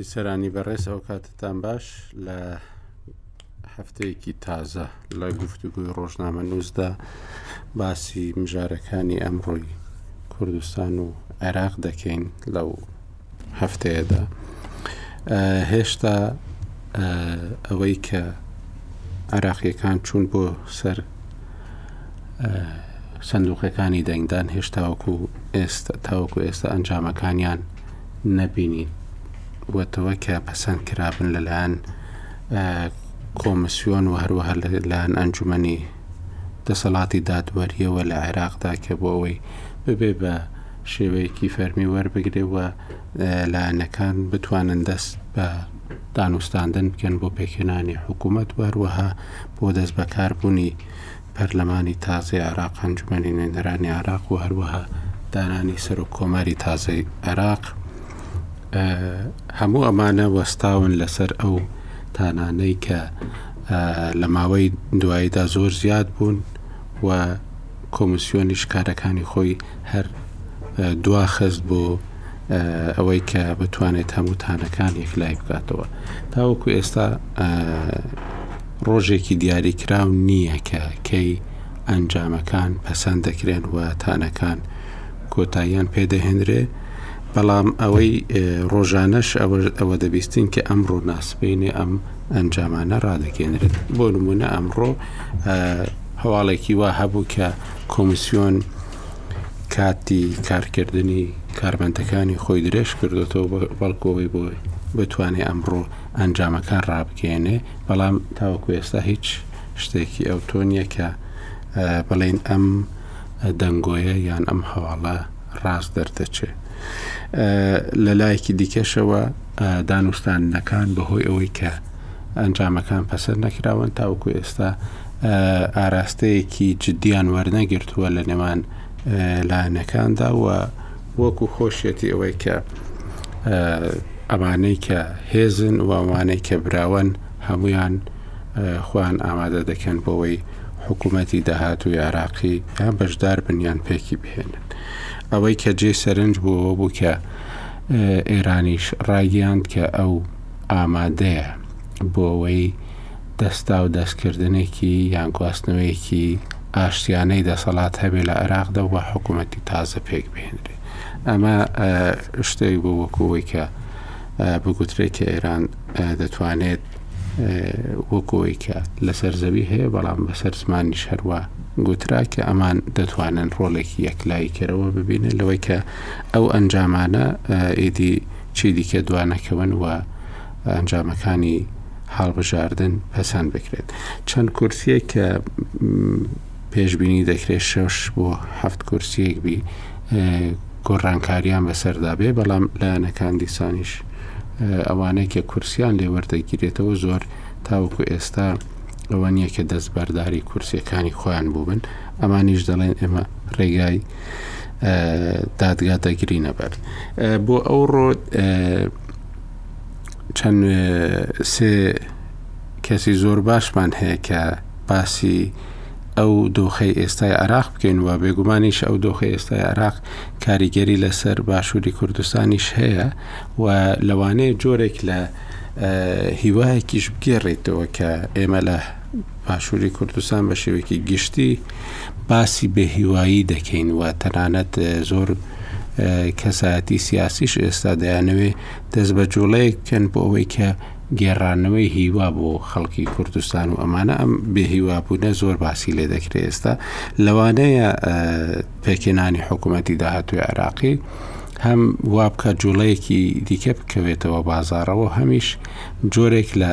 بیسەرانی بەڕێز ئەو کاتتان باش لە هەفتەیەکی تازە لە گفتوگوی ڕۆژنامە نووسدا باسی مژارەکانی ئەمڕۆی کوردستان و عێراق دەکەین لەو هەفتەیەدا هێشتا ئەوەی کە عراقیەکان چوون بۆ سەر سندوقەکانی دەنگدان هێشتاوەکو ئێستا تاوەکو ئێستا ئەنجامەکانیان نەبینین وەتەوە کە پەسەند کرابن لەلایەن کۆمسیۆن و هەروەها لەلایەن ئەنجومی دەسەڵاتی دادوەرییەوە لە عێراقدا کە بۆ ئەوەی ببێ بە شێوەیەکی فەرمی وەربگرێ و لایەنەکان بتوانن دەست بە دانوستاندن بکەن بۆ پێکهێنانی حکوومەت و هەروەها بۆ دەست بەکاربوونی پەرلەمانی تازەی عراق ئەنجومەنی نوێنەرانی عراق و هەروەها دانانی سەرۆک کۆماری تازەی عراق هەموو ئەمانە وەستاون لەسەر ئەو تانانەی کە لە ماوەی دواییدا زۆر زیاد بوون و کۆمسیۆنیش کارەکانی خۆی هەر دواخست بۆ ئەوەی کە بتوانێت هەموو تانەکان یەک لای بکاتەوە تاوەکو ئێستا ڕۆژێکی دیاری کراو نییە کە کەی ئەنجامەکان پەسەند دەکرێن و تانەکان کۆتاییان پێدەهێنرێ بەڵام ئەوەی ڕۆژانەش ئەوە دەبیستین کە ئەم ڕۆناسبینێ ئەم ئەنجامانە ڕادەگەێنرێت بۆ نمونە ئەمڕۆ هەواڵێکی وا هەبوو کە کۆمیسیۆن کاتی کارکردنی کارمەندەکانی خۆی درێژ کردوەوە بەڵکۆی بۆ بتوانێت ئەمڕۆ ئەنجامەکان ڕابگەێنێ بەڵام تاوەکو ئێستا هیچ شتێکی ئەو تۆنیە کە بڵین ئەم دەنگۆیە یان ئەم هەواڵە ڕاست دەردەچێت لە لایەکی دیکەشەوە دانوستاندنەکان بەهۆی ئەوەی کە ئەنجامەکان پەسەند نەکراون تاوەکو ئێستا ئاراستەیەکی جددیان وەرنەگرتووە لە نێوان لایەنەکاندا و وەکو خۆشیەتی ئەوەی کە ئەمانەی کە هێزن و ئەوانەی کە براوەن هەمویان خۆیان ئامادە دەکەن بۆەوەی حکوومەتی داهاتوی عراقی یان بەشدار بنیان پێکی بهێنن ئەوەی کە جێ سەرنج بووەوە بوو کە ئێرانیش ڕایگەیاند کە ئەو ئامادەیە بۆوەی دەستاو دەستکردنێکی یان گواستنەوەیەکی ئاشتیانەی دەسەڵات هەبێ لە عێراقدا و حکوومەتی تازە پێک بهێنرێ ئەمە شتێک بۆ وەکووەی کە بگوترێت کە ئێران دەتوانێت وەکۆی کە لەسەر زەوی هەیە بەڵام بەسەر زمانی شەروە گوترا کە ئەمان دەتوانن ڕۆڵێکی یەکلاییکەرەوە ببینن لەوەی کە ئەو ئەنجامانە ئیدی چی دیکە دوانەکەون و ئەنجامەکانی هەڵبژاردن پەسەند بکرێت چەند کورسیە کە پێشببینی دەکرێت شش بۆ هەفت کورسیەک بی گۆڕانکاریان بەسەردا بێ بەڵام لایەنەکان دیسانیش ئەوانەی کە کورسیان لێوەردەگیرێتەوە زۆر تاوەکو ئێستا ئەوە نییە کە دەست بەرداری کورسیەکانی خۆیان بووبن ئەمانیش دەڵێن ئێمە ڕێگای دادگا دەگرینە بەر بۆ ئەو ڕۆ چەند سێ کەسی زۆر باشمان هەیە کە باسی ئەو دۆخی ئێستای عراق بکەین و بێگومانیش ئەو دۆخی ئێستای عراق کاریگەری لەسەر باشووری کوردستانیش هەیە و لەوانەیە جۆرێک لە هیوایەکیش بگێڕیتەوە کە ئێمە لە باشوری کوردستان بە شێوەیەکی گشتی باسی بێهیوایی دەکەین و تەنانەت زۆر کەسایەتی سیاسیش ئێستا دەیانەوێ دەست بە جوڵەیەک کەن بۆ ئەوەی کە گێڕانەوەی هیوا بۆ خەڵکی کوردستان و ئەمانە ئەم بێهیوابوونە زۆر باسی لێ دەکرێ ئێستا لەوانەیە پێکێنانی حکوومەتی داهاتوی عێراقی هەم وابکە جوڵەیەکی دیکە بکەوێتەوە بازارەوە هەمیش جۆرێک لە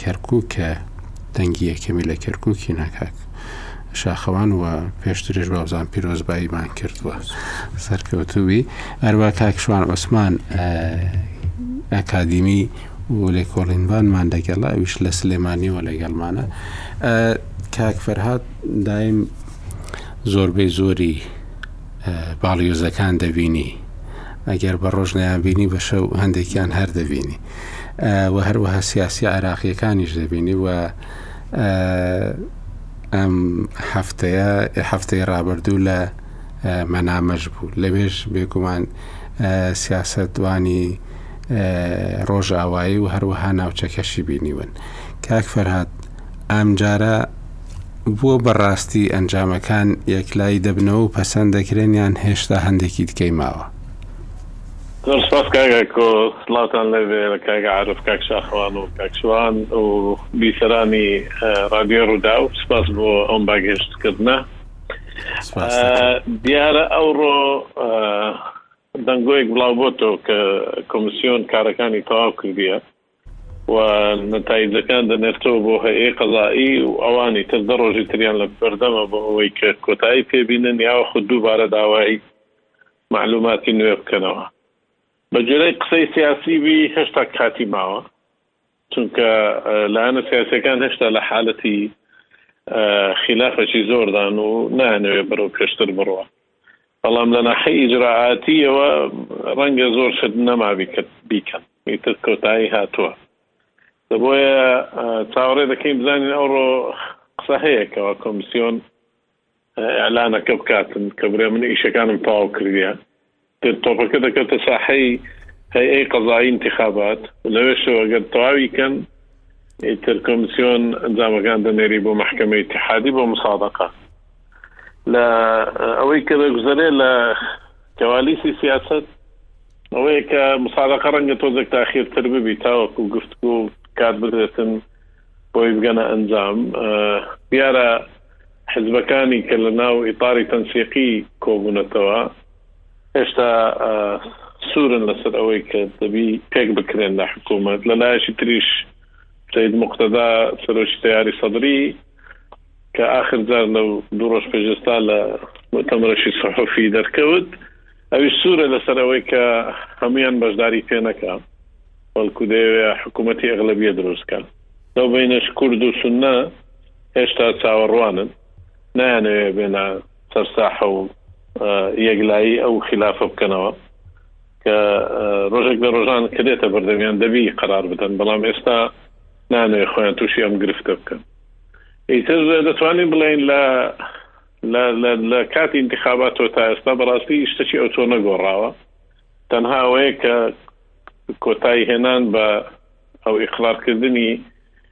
کەرکوکە دەنگی یەکەمی لە کەرکوکی نا کاک شاخەوان و پێشترش بابزان پیرۆزباییمان کردووە سەرکەوتوبی ئەروا کاکشوان عوسمان ئەکادیمی و لێ کۆڵینبانمان دەگەڵا ئەوش لە سلێمانیەوە لەگەڵمانە کاک فەرهاد دایم زۆربەی زۆری باڵیۆزەکان دەبینی ئەگەر بە ڕۆژنیان بینی بە شەو هەندێکیان هەر دەبینی و هەروەها سیاسی عێراقییەکانیش دەبینی و ئەم هەفتەیە هەفتەی ڕابردوو لە مەنامەش بوو لەوێش بێگومان سیاستوانی ڕۆژاوایی و هەروەها ناوچەکەشی بینیون کاک فەرهاد ئەمجارە بۆ بەڕاستی ئەنجامەکان یەکلایی دەبنەوە و پەسەند دەکرێن یان هێشتا هەندێکی دیکەی ماوە زۆر سپاس کاک ئەکۆ سڵاوتان لێبێ لە کاک عارف کاک شاخەوان و کاک شوان و بیسەرانی ڕادیۆی ڕووداو سپاس بۆ ئەم باگهێشت کردنە دیارە ئەوڕۆ دەنگۆیەک بڵاو بۆتۆ کە کۆمسیۆن کارەکانی تەواو کردیە و نەتایجەکان دەنێتەوە بۆ هەیە قەزایی و ئەوانی تر دە ڕۆژی تریان لە بەردەمە بۆ ئەوەی کە کۆتایی پێبینن یاوە خود دووبارە داوای مەعلوماتی نوێ بکەنەوە بە گوێرەی قسەی سیاسی بی هێشتا کاتی ماوە چونکە لایەنە سیاسەکان هێشتا لە حالەتی خلافەکی زۆردان و نانوێ بەرەو پێشتر بڕوە بەڵام لە ناحی ئیجرراعاتیەوە ڕەنگە زۆر شت نەما بیکرد بیکەن ئیتر کۆتایی هاتووە بۆیە چاوەڕێ دەکەین بزانین ئەوڕۆ قسە هەیەکەوە کۆمسیۆن ئیعلانەکە بکاتن کە برێ من ئیشەکانم تەواو کردیە تر تۆپەکە دەکەوتە ساحەی هەیئەی قەزایی ئینتیخابات لەوێشەوە گەر تەواوی کەن ئیتر کۆمسیۆن ئەنجامەکان دەنێری بۆ مەحکەمەی ئیتیحادی بۆ مسادەقە لە ئەوەی کە دەگوزەرێ لە کەوالیسی سیاست ئەوەیە کە مسادەقە ڕەنگە تۆزێک تاخیرتر ببی تاوەکو گفتگو کات بدرێتن بۆی بگەنە ئەنجام دیارە حزبەکانی کە لە ناو ئیطاری تەنسیقی کۆبوونەتەوە، هێشتا سوورن لەسەر ئەوەی کە دەبی پێک بکرێن لە حکوومەت، لە لایەکی تریش سەید موقتەدا سەرۆکی تەیاری سەدری کە ئاخر جار لە دوو ڕۆژ پێش ئێستا لە موئتەمرەکی سەحوفی دەرکەوت، ئەویش سوورە لەسەر ئەوەی کە هەموویان بەشداری پێ نەکا، بەڵکوو دەیەوێ حکوومەتی ئەغلەبیە دروست کا. لەو بەینەش کورد و سوننە هێشتا چاوەڕوانن نایانەوێ بێنە سەر ساحە و یەکلایی ئەو خیلافە بکەنەوە کە ڕۆژێک لە ڕۆژان کە دێتە بەردەمیان دەبی قەرار بدەن بەڵام ئێستا نانەوێ خۆیان تووشی ئەم گرفتە بکەن ئیتر دەتوانین بڵێین لە لە کاتی انتخاباتەوە تا ئێستا بەڕاستی شتەکی ئەو تۆ نەگۆڕاوە تەنها ئەوەیە کە کۆتایی هێنان بە ئەو ئیقرارکردنی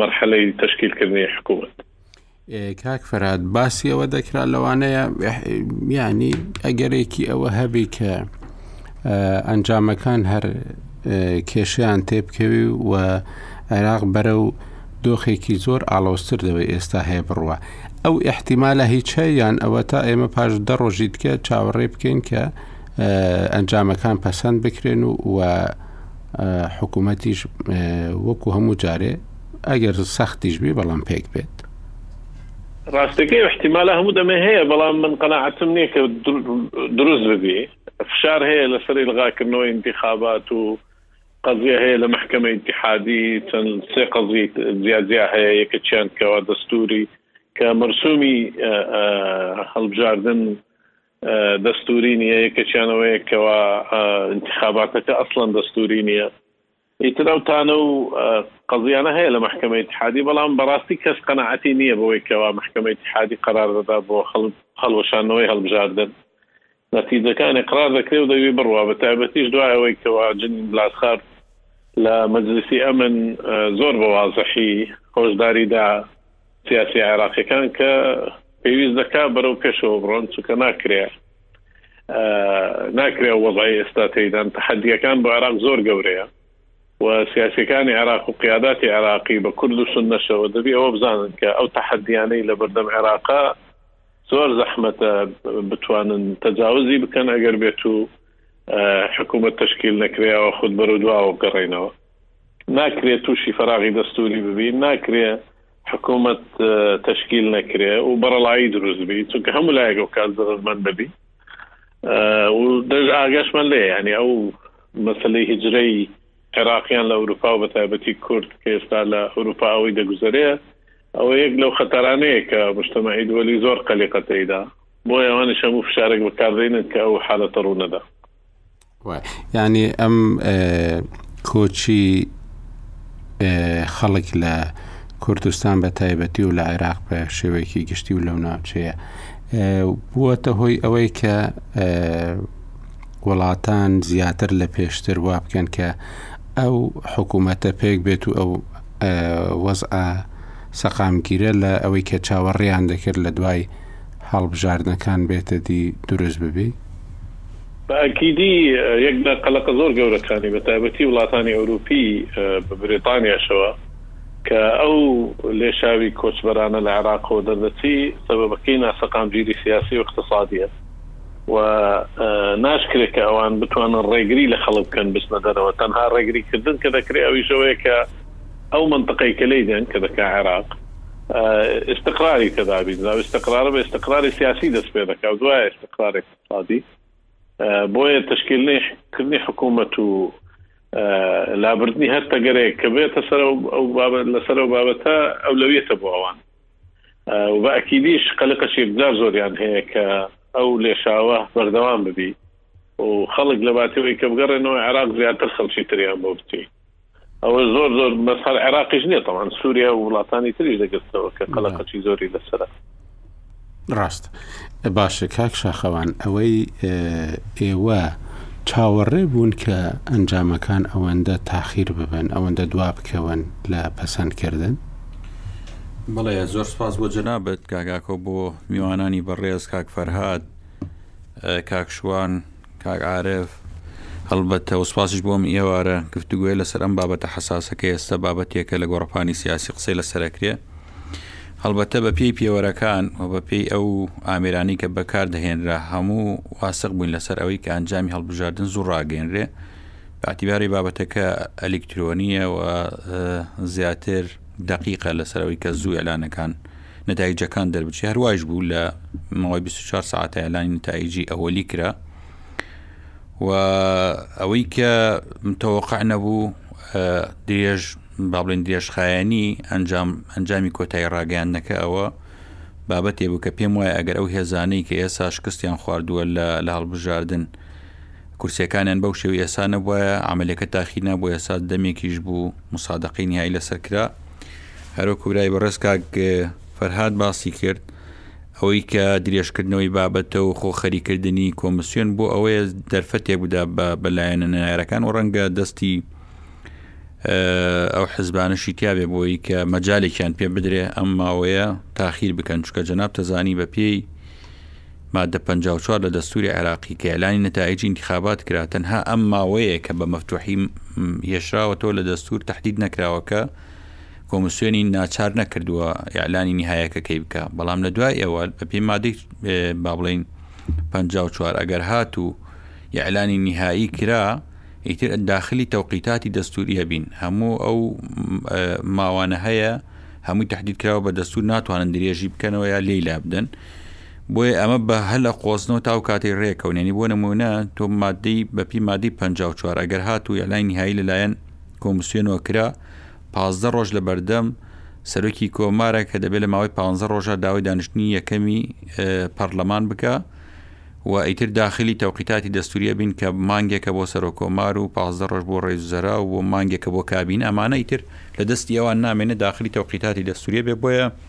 مەرحەلەی تەشکیلکردنی حکوومەت. کاک فەرات باسی ئەوە دەکرا لەوانەیە میانی ئەگەرێکی ئەوە هەبی کە ئەنجامەکان هەر کێشیان تێبکەوی و عێراق بەرە و دۆخێکی زۆر ئالۆستر دەوەی ئێستا هەیە بڕوە ئەو احتیمالە هیچە یان ئەوە تا ئێمە پاش دە ڕۆژیت کە چاوەڕێ بکەین کە ئەنجامەکان پەسەند بکرێن و و حکومەتیش وەکو هەموو جارێ ئەگەر سەختیش بێ بەڵام پێک بێت. ڕاستەکەی ئیحتیمالە هەموو دەمێ هەیە بەڵام من قەناعەتم نیە کە دروست ببی فشار هەیە لەسەر ئیلغاکردنەوەی ئینتیخابات و قەزیە هەیە لە مەحکەمە ئیتیحادی چەند سێ قەزی جیا جیا هەیە یەکەکیان کەوا دەستوری کە مەرسومی هەڵبژاردن دەستووری نییە، یەکێکیان ئەوەیە کەوا ئینتخاباتەکە ئەسڵەن دەستووری نییە، ئیتر ئەو تانە و قەزیانە هەیە لە مەحکەمەی ئیتحادی، بەڵام بەڕاستی کەس قەناعەتی نییە بەوەی کەوا مەحکەمەی ئیتحادی قەرار دەدا بۆ هەڵوەشاندنەوەی هەڵبژاردن، نەتیجەکان ئیقرار دەکرێ و دەبی بڕوا، بەتایبەتیش دوای ئەوەی کەوا جنین بلاسار لە مەجلیسی ئەمن زۆر بە وازحی هۆشداری دا. سیاسیە عێراقیەکان کە پێویست دەکا بەرەو پێشەوە بڕۆن چونکە ناکرێ ناکرێ وەزای ئێستا تێدان تحدیەکان بۆ عێراق زۆر گەورەیە و سیاسەکانی عێراق و قیاداتی عێراقی بە کورد و سن نەشەوە دەبی ئەوە بزانن کە ئەو تحدیانەی لە بەردەم عێراقا زۆر زەحمەتە بتوانن تەجاوزی بکەن ئەگەر بێت و حکوومەت تشکیل نەکرێەوە خود بەرەو دواوە گەڕینەوە ناکرێ تووشی فەراغی دەستووری ببین، ناکرێ حکوومەت تەشکیل نەکرێ و بەڕەڵایی دروست بی، چونکە هەموو لایەک ئەو کات زەرەرمەند دەبی و دەش ئاگاشمان لێ یانی ئەو مەسلەی هجرەی عێراقیان لە ئەوروپا و بەتایبەتی کورد کە ئێستا لە ئەوروپا ئەوەی دەگوزەرێ ئەوە یەک لەو خەتەرانەیە کە مشتەمەعی دووەلی زۆر قەلیقەتەیدا بۆ ئەوانیش هەموو فشارێک بەکاردەینن کە ئەو حالەتە ڕوونەدا. یانی ئەم کۆچی خەڵک لە کوردستان بە تایبەتی و لە عێراق بە شێوەیەکی گشتی و لەو ناوچەیە بووەتە هۆی ئەوەی کە وڵاتان زیاتر لە پێشتر وا بکەن کە ئەو حکوومەتە پێک بێت و ئەو وەزعە سەقامگیرە لە ئەوەی کە چاوەڕیان دەکرد لە دوای هەڵبژاردنەکان بێتە دی دروست ببی؟ بە ئەکیدی یەک لە قەلەقە زۆر گەورەکانی بە تایبەتی وڵاتانی ئەوروپی بە بریتانیاشەوە کە ئەو لێشاوی کۆچبەرانە لە عێراقەوە دەردەچی سەبەبەکەی ناسەقامگیری سیاسی و ئیقتسادیە و ناشکرێت کە ئەوان بتوانن ڕێگری لە خەڵک بکەن بچنە دەرەوە تەنها ڕێگری کردن کە دەکرێت ئەویش ئەوەیە کە ئەو منطقەی کە لێی دێن کە دەکا عێراق استقراری تێدا بینرا و استقرارە بە استقراری سیاسی دەست پێ دەکا و دوای استقرارێک قازی، بۆیە تەشکیلنەی کردنی حکوومەت و لابردنی هەر تەگەرەیەک کە بێتە سەر لەسەر ئەو بابەتە ئەولەویەتە بۆ ئەوان و بە ئەکیدیش قەلقەش یەکجار زۆریان هەیە کە ئەو لێشاوە بەردەوام ببی و خەڵک لەباتەوەی کە بگەڕێنەوە عێراق زیاتر خەڵکی تریان بۆ بچی. ئەوە زۆر زۆر بەس هەر عێراقیش نییە تەوان سووریا و وڵاتانی تریش دەگرتەوە کە قەلەقەچی زۆری لەسرە ڕاست باشە کاک شاخەوان ئەوەی ئێوە چاوەڕێ بوون کە ئەنجامەکان ئەوەندە تاخیر ببن ئەوەندە دوا بکەون لە پەسەندکردن بڵێ زۆر سپاس بۆ جەنابەت کاگاکۆ بۆ میوانانی بەڕێز کاک فەرهاد کاکشوان کاک عارف، هەڵبەتە و سپاسیش بۆ ئەم ئێوارە گفتوگۆیە لەسەر ئەم بابەتە حەساسە کە ئێستا بابەتێکە لە گۆڕەپانی سیاسی قسەی لەسەر ئەکرێ. هەڵبەتە بە پێی پێوەرەکان و بە پێی ئەو ئامێرانی کە بەکار دەهێنرا هەموو واسق بووین لەسەر ئەوەی کە ئەنجامی هەڵبژاردن زوو ڕاگەیەنرێ بە اعتیباری بابەتەکە ئەلیکترۆنییە و زیاتر دەقیقە لەسەر ئەوەی کە زوو ئێلانەکان نەتایجەکان دەربچێ هەروایش بوو لە ماوەی 24 ساعتە ئەلانی نتایجی ئەوەلی کرا و ئەوەی کە تەوەقع نەبوو درێژ با بڵێن درێژخایەنی ئەنجام ئەنجامی کۆتایی ڕاگەیاندنەکە ئەوە بابەتێ بوو کە پێم وایە ئەگەر ئەو هێزانەی کە ئێسا شکستیان خواردووە لە لە هەڵبژاردن کورسەکانیان بەو شێوی ئێسا نەبواە ئەعملەکە تاخینا بۆ ئێسا دەمێکیش بوو مسادەقینی هایی لەسەر کرا هەروەکو برای بەڕێز کاک فەرهاد باسی کرد ئەوەی کە درێژکردنەوەی بابەتە و خۆ خەریکردنی کۆمسیۆن بۆ ئەوەیە دەرفەتێک بدا بە بەلایەنە نەیارەکان و ڕەنگە دەستی ئەو حزبانشی تیاێ بۆی کە مەجالێکیان پێ بدرێ ئەم ماوەیە تاخیر بکەن چکە جەناب تەزانی بە پێی مادە پەنجا و چوار لە دەستووری عێراقی کە ئیعلانی نەتائیجی ئینتیخابات کرا، تەنها ئەم ماوەیە کە بە مەفتوحی هێشراوەتەوە لە دەستوور تەحدید نەکراوە کە کۆمسیۆنی ناچار نەکردووە ئیعلانی نیهایەکە کەی بکا، بەڵام لە دوای ئەوە بەپێی مادەی با بڵێین پەنجا و چوار ئەگەر هات و ئیعلانی نیهایی کرا، ئیتر داخلی تەوقیتاتی دەستووریە بین هەموو ئەو ماوانە هەیە هەمووی تهدید کراوە بە دەستور ناتوانن درێژی بکەنەوە یا لێی لابدەن بۆیە ئەمە بە هەل ئەقۆزنەوە تاو کاتەی رێکەون یانی بۆ نموونە تۆ مادەی بە پێی مادەی پەنجا و چوار ئەگەر هات و یەلای نیهایی لە لایەن کۆمسیۆنەوە کرا پازدە رۆژ لە بەردەم سەرۆکی کۆمارە کە دەبێت لە ماوەی پانزە رۆژە داوای دانیشتنی یەکەمی پەرلەمان بکە و ئیتر داخلی تەوقیتاتی دەستوریە بین کە مانگێکە بۆ سەرۆک کۆمار و پازدە رۆژ بۆ رێز زەرا و بۆ مانگێکە بۆ کابین ئەمانە ئیتر لە دەستی ئەوان نامێنێ داخلی تەوقیتاتی دەستوریە بێ بۆیە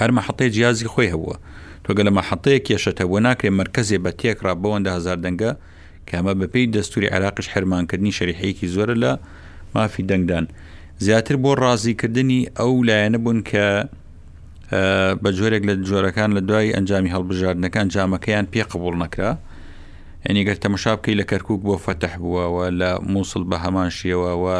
هەر مەحەتەی جیازی خۆی هەبووە تۆ گەلە مەحەتەیە کێشەت هەبووە ناکرێ مەرکەزێ بە تێک ڕا بەوەندە هزار دەنگە کە ئەمە بەپێی دەستوری عێراقش حرمانکردنی شەریحەیەکی زۆرە لە مافی دەنگدان زیاتر بۆ ڕازیکردنی ئەو لایەنە بوون کە بە جۆرێک لە جۆرەکان لە دوای ئەنجامی هەڵبژاردنەکان جامەکەیان پێ قبول نەکرا ئەنیگەر تەمەشا بکەی لە کەرکک بۆ فەتح بووەوە لە مووسڵ بە هەمان شێوەوە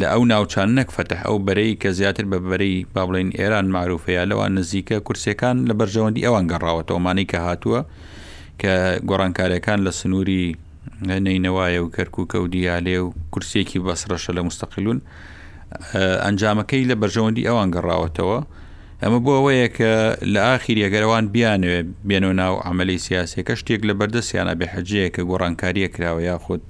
لە ئەو ناوچانە نەک فەتح ئەو بەرەی کە زیاتر بە بەرەی با بڵێین ئێران مەعروفە یا لەوان نزیکە کورسیەکان لە بەرژەوەندی ئەوان گەڕاوەتەوە مانەی کە هاتووە کە گۆڕانکاریەکان لە سنووری نەینەوایە و کەرکووکە و دیالێ و کورسێکی بەسڕەشە لە مستەقلون ئەنجامەکەی لە بەرژەوەندی ئەوان گەڕاوەتەوە ئەمە بۆ ئەوەیە کە لە ئاخیری ئەگەرەوان بیانوێ بێنەوە ناو ئەعملی سیاسەکە شتێک لە بەردەستیانە بێحەجەیە کە گۆڕانکاریە کراوە یاخود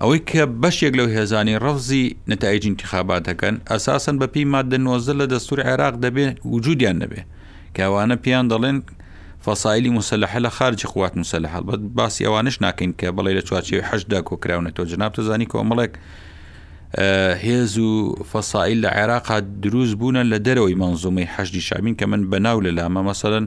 ئەوەی کە بەشێک لەو هێزانەی ڕەفزی نەتایجی ئینتیخابات دەکەن، ئەساسەن بەپێی ماددە نۆزدە لە دەستووری عێراق دەبێ وجوودیان نەبێ، کە ئەوانە پێیان دەڵێن فەسایلی موسەلەحە لە خارج قوات موسەلەحە، ئەڵبەت باسی ئەوانەش ناکەین کە بڵێی لە چوارچێوەی حەشددا کۆکراونەتەوە، جەنابت دەزانی کۆمەڵێک هێز و فەسایل لە عێراقا درووست بوونە لە دەرەوەی مەنزوومەی حەشدی شەعبین کە من بەناو لەلامە مەسەلەن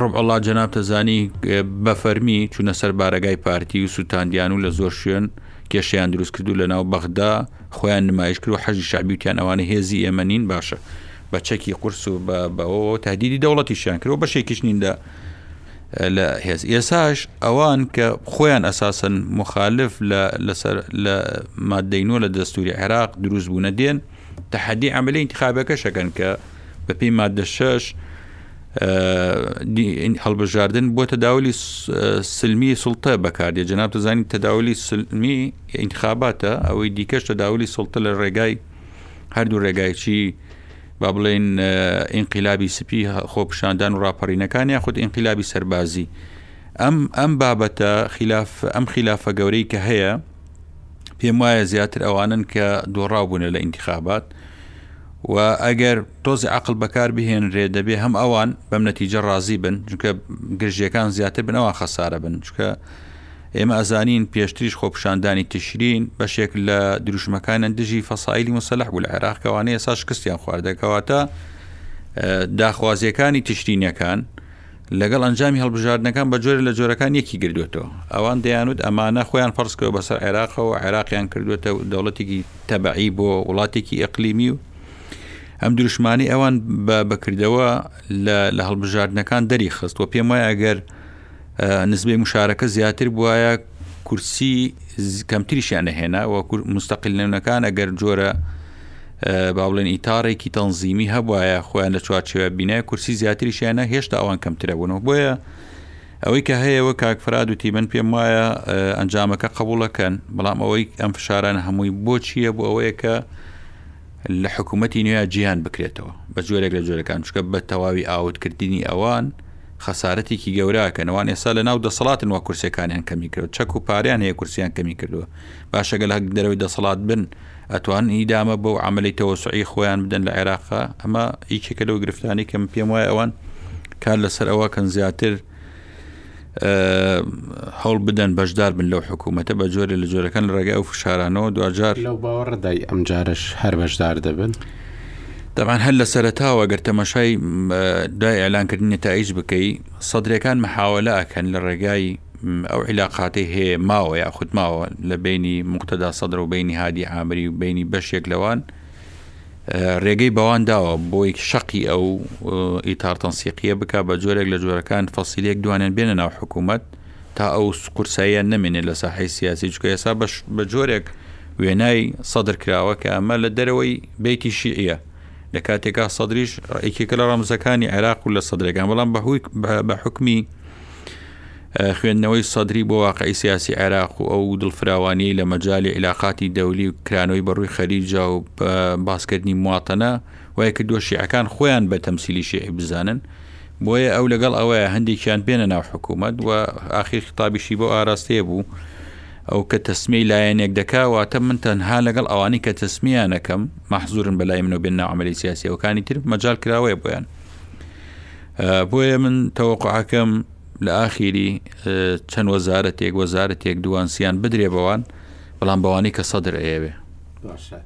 ڕبعڵا جەناب تەزانی بەفەرمی چوونە سەر بارەگای پارتی و سووتاندیان و لە زۆر شوێن کێشیان دروست کردو لە ناو بەغدا خۆیان نمایش کرد و حەجی شعبیوتیان ئەوانە هێزی ئێمە نین باشە بە چەکی قرس و بەەوە تهدیدی دەوڵەتیشیان کرد و بەشێکیش نین لە لە هێز ئێساش ئەوان کە خۆیان ئەساسن مخالف لە لەسەر لە مادەینۆ لە دەستوری عێراق دروست بوونە دێن تەحەدی عەمەلی ئینتخابەکەشە کەن کە بەپی مادە شەش هەڵبژاردن بۆ تەداولی سلمی سڵتە بەکاردێ جناب دەزانی تەداولی سلمی ئینتخاباتە ئەوەی دیکەش تەداولی سڵتە لە ڕێگای هەردوو ڕێگایچی با بڵێن ئینقلابی سپی خۆپشاندان و ڕاپەڕینەکان یاخود ئینقلابی سەربازی ئەم ئەم بابەتە خلاف ئەم خلافە گەورەی کە هەیە پێموایە زیاتر ئەوانن کە دۆڕاو بوونە لە ئینتخابات و ئەگەر تۆزی عقل بەکار بهێنرێ دەبێ هەم ئەوان بەم نەتیجە ڕازی بن چونکە گرژیەکان زیاتر بن ئەوان خەسارە بن چکە ئێمە ئەزانین پێشتریش خۆپشاندانی تشرین بەشێک لە دروشمەکانیان دژی فەسایلی مسلح بوو لە عێراقکەوانەیە سا شکستیان خواردەکەواتە داخوازیەکانی تشرینەکان لەگەڵ ئەنجامی هەڵبژاردنەکان بە جۆرێ لە جۆرەکان یەکی گردووەتەوە. ئەوان دەیانوت ئەمانە خۆیان فەرز کردووە بەسەر عێراقەوە، عێراقیان کردووەتە دەوڵەتێکی تەبەعی بۆ وڵاتێکی ئیقلیمی و ئەم دروشمانەی ئەوان بە بەکردەوە لە هەڵبژاردنەکان دەری خست و پێم وایە ئەگەر نزبەی مشارەکە زیاتر بواە کورسی کەمتریشیان نەهێنا و مستەقل نەونەکان ئەگەر جۆرە با بڵێن ئیتاڕێکی تەنزیمی هەبواە خۆیان لە چوارچێوە بینای کورسی زیاتریشیانە هێشتا ئەوان کەمترە بوونەوە بۆیە ئەوەی کە هەیەەوە کاکفراد وتی من پێم وایە ئەنجامەکە قبولەکەن بەڵام ئەوەی ئەم فشاران هەمووی بۆ چییە بۆ ئەوەیە کە لە حکوومەتتی نوێ جیان بکرێتەوە بە جۆرێک لە جۆرەکان چکە بە تەواوی ئاوتکردنی ئەوان خەسارەتێکی گەوراکەنەوان ئێستا لە ناو دەسەڵاتن وە کورسەکانیان کەمی کرد چەک و پاریان هەیە کورسیان کەمی کردووە باشەگەل هەک دەرەوەی دەسەڵات بن و ئەتوان ئیدامە بەو عملی تەوەسعی خۆیان بدەن لە عێراقا ئەمە یکێکە لەو گرفتانی کە من پێم وایە ئەوان کار لەسەر ئەوە کەن زیاتر هەوڵ بدەن بەشدار بن لەو حکوومەتە بە جۆرە لە جۆرەکان لە ڕێگای ئەو فشارانەوە دوجار لەو باوەڕدای ئەم جارش هەر بەشدار دەبن. دەبان هەر لە سەرتاوە گەر تەمەشای دوای ئەلانکردنی تایج بکەی سەدرەکان محاولە ئەکەن لە ڕێگای ئەو عیلاقاتەی هەیە ماوە یاخود ماوە لە بینی مقتەدا سەدر و بینی هادی ئامری و بینی بەشێک لەوان ڕێگەی بەوان داوە بۆی شەقی ئەو ئیتار تەنسیقیە بک بە جۆرێک لە جۆرەکان فەسیلێک دوانێن بێنە ناو حکوومەت تا ئەو قورساییە نمێنێت لە ساحی سیاسی چکە ئێسا بە جۆرێک وێنای سەدر کراوە کە ئەمە لە دەرەوەی بیتی شیعە لە کاتێکا سەدریش ڕێکێکە لە ڕەمزەکانی عێراق و لە سەدرەکان بەڵام بەهوی بە حکمی خوێندنەوەی سەدری بۆ واقعی سیاسی عێراق و ئەو دڵفراوانیەی لە مەجای عیلاقاتی دەولی و کرانەوەی بەڕووی خەریجا و باسکردنی مواتەنە وای کردووە شیعەکان خۆیان بە تەمسیلی شیعی بزانن بۆیە ئەو لەگەڵ ئەوەیە هەندێکیان بێنە ناو حکوومەت و ئاخیر خطابیشی بۆ ئاراستەیە بوو ئەو کە تەسمی لایەنێک دەکاواتە من تەنها لەگەڵ ئەوانی کە تەسمیانەکەم مەحزورن بەلای منەوە بێن ناعملی سیاسیەوەکانی تر مەجال کراوەیە بۆیان بۆیە من تەوەقعەکەم لە ئاخیری چەند وەزارەتێک وەزارەتێک دووانسییان بدرێ بەوان بەڵام بەوانی کە سەدر ئەیەوێ باشە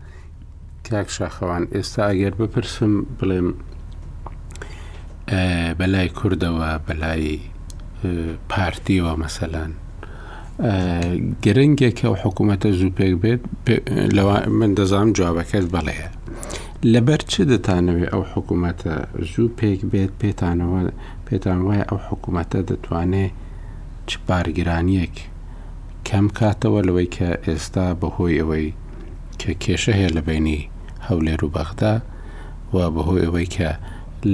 کاک شاخەوان ئێستا ئەگەر بپرسم بڵێم بەلای کوردەوە بەلای پارتیەوە مەسەلان گرنگێکە و حکوومەتە زوو پێک بێت من دەزانم جوابەکەت بەڵەیە لەبەر چ دەتانەوێت ئەو حکومەتە زوو پێک بێت، پێتانەوە پێتان وایە ئەو حکومەتە دەتوانێ چ بارگرانیەک کەم کاتەوە لەوەی کە ئێستا بەهۆی ئەوەی کە کێشە هەیە لە بەینی هەولێر و بەغدا و بەهۆی ئەوەی کە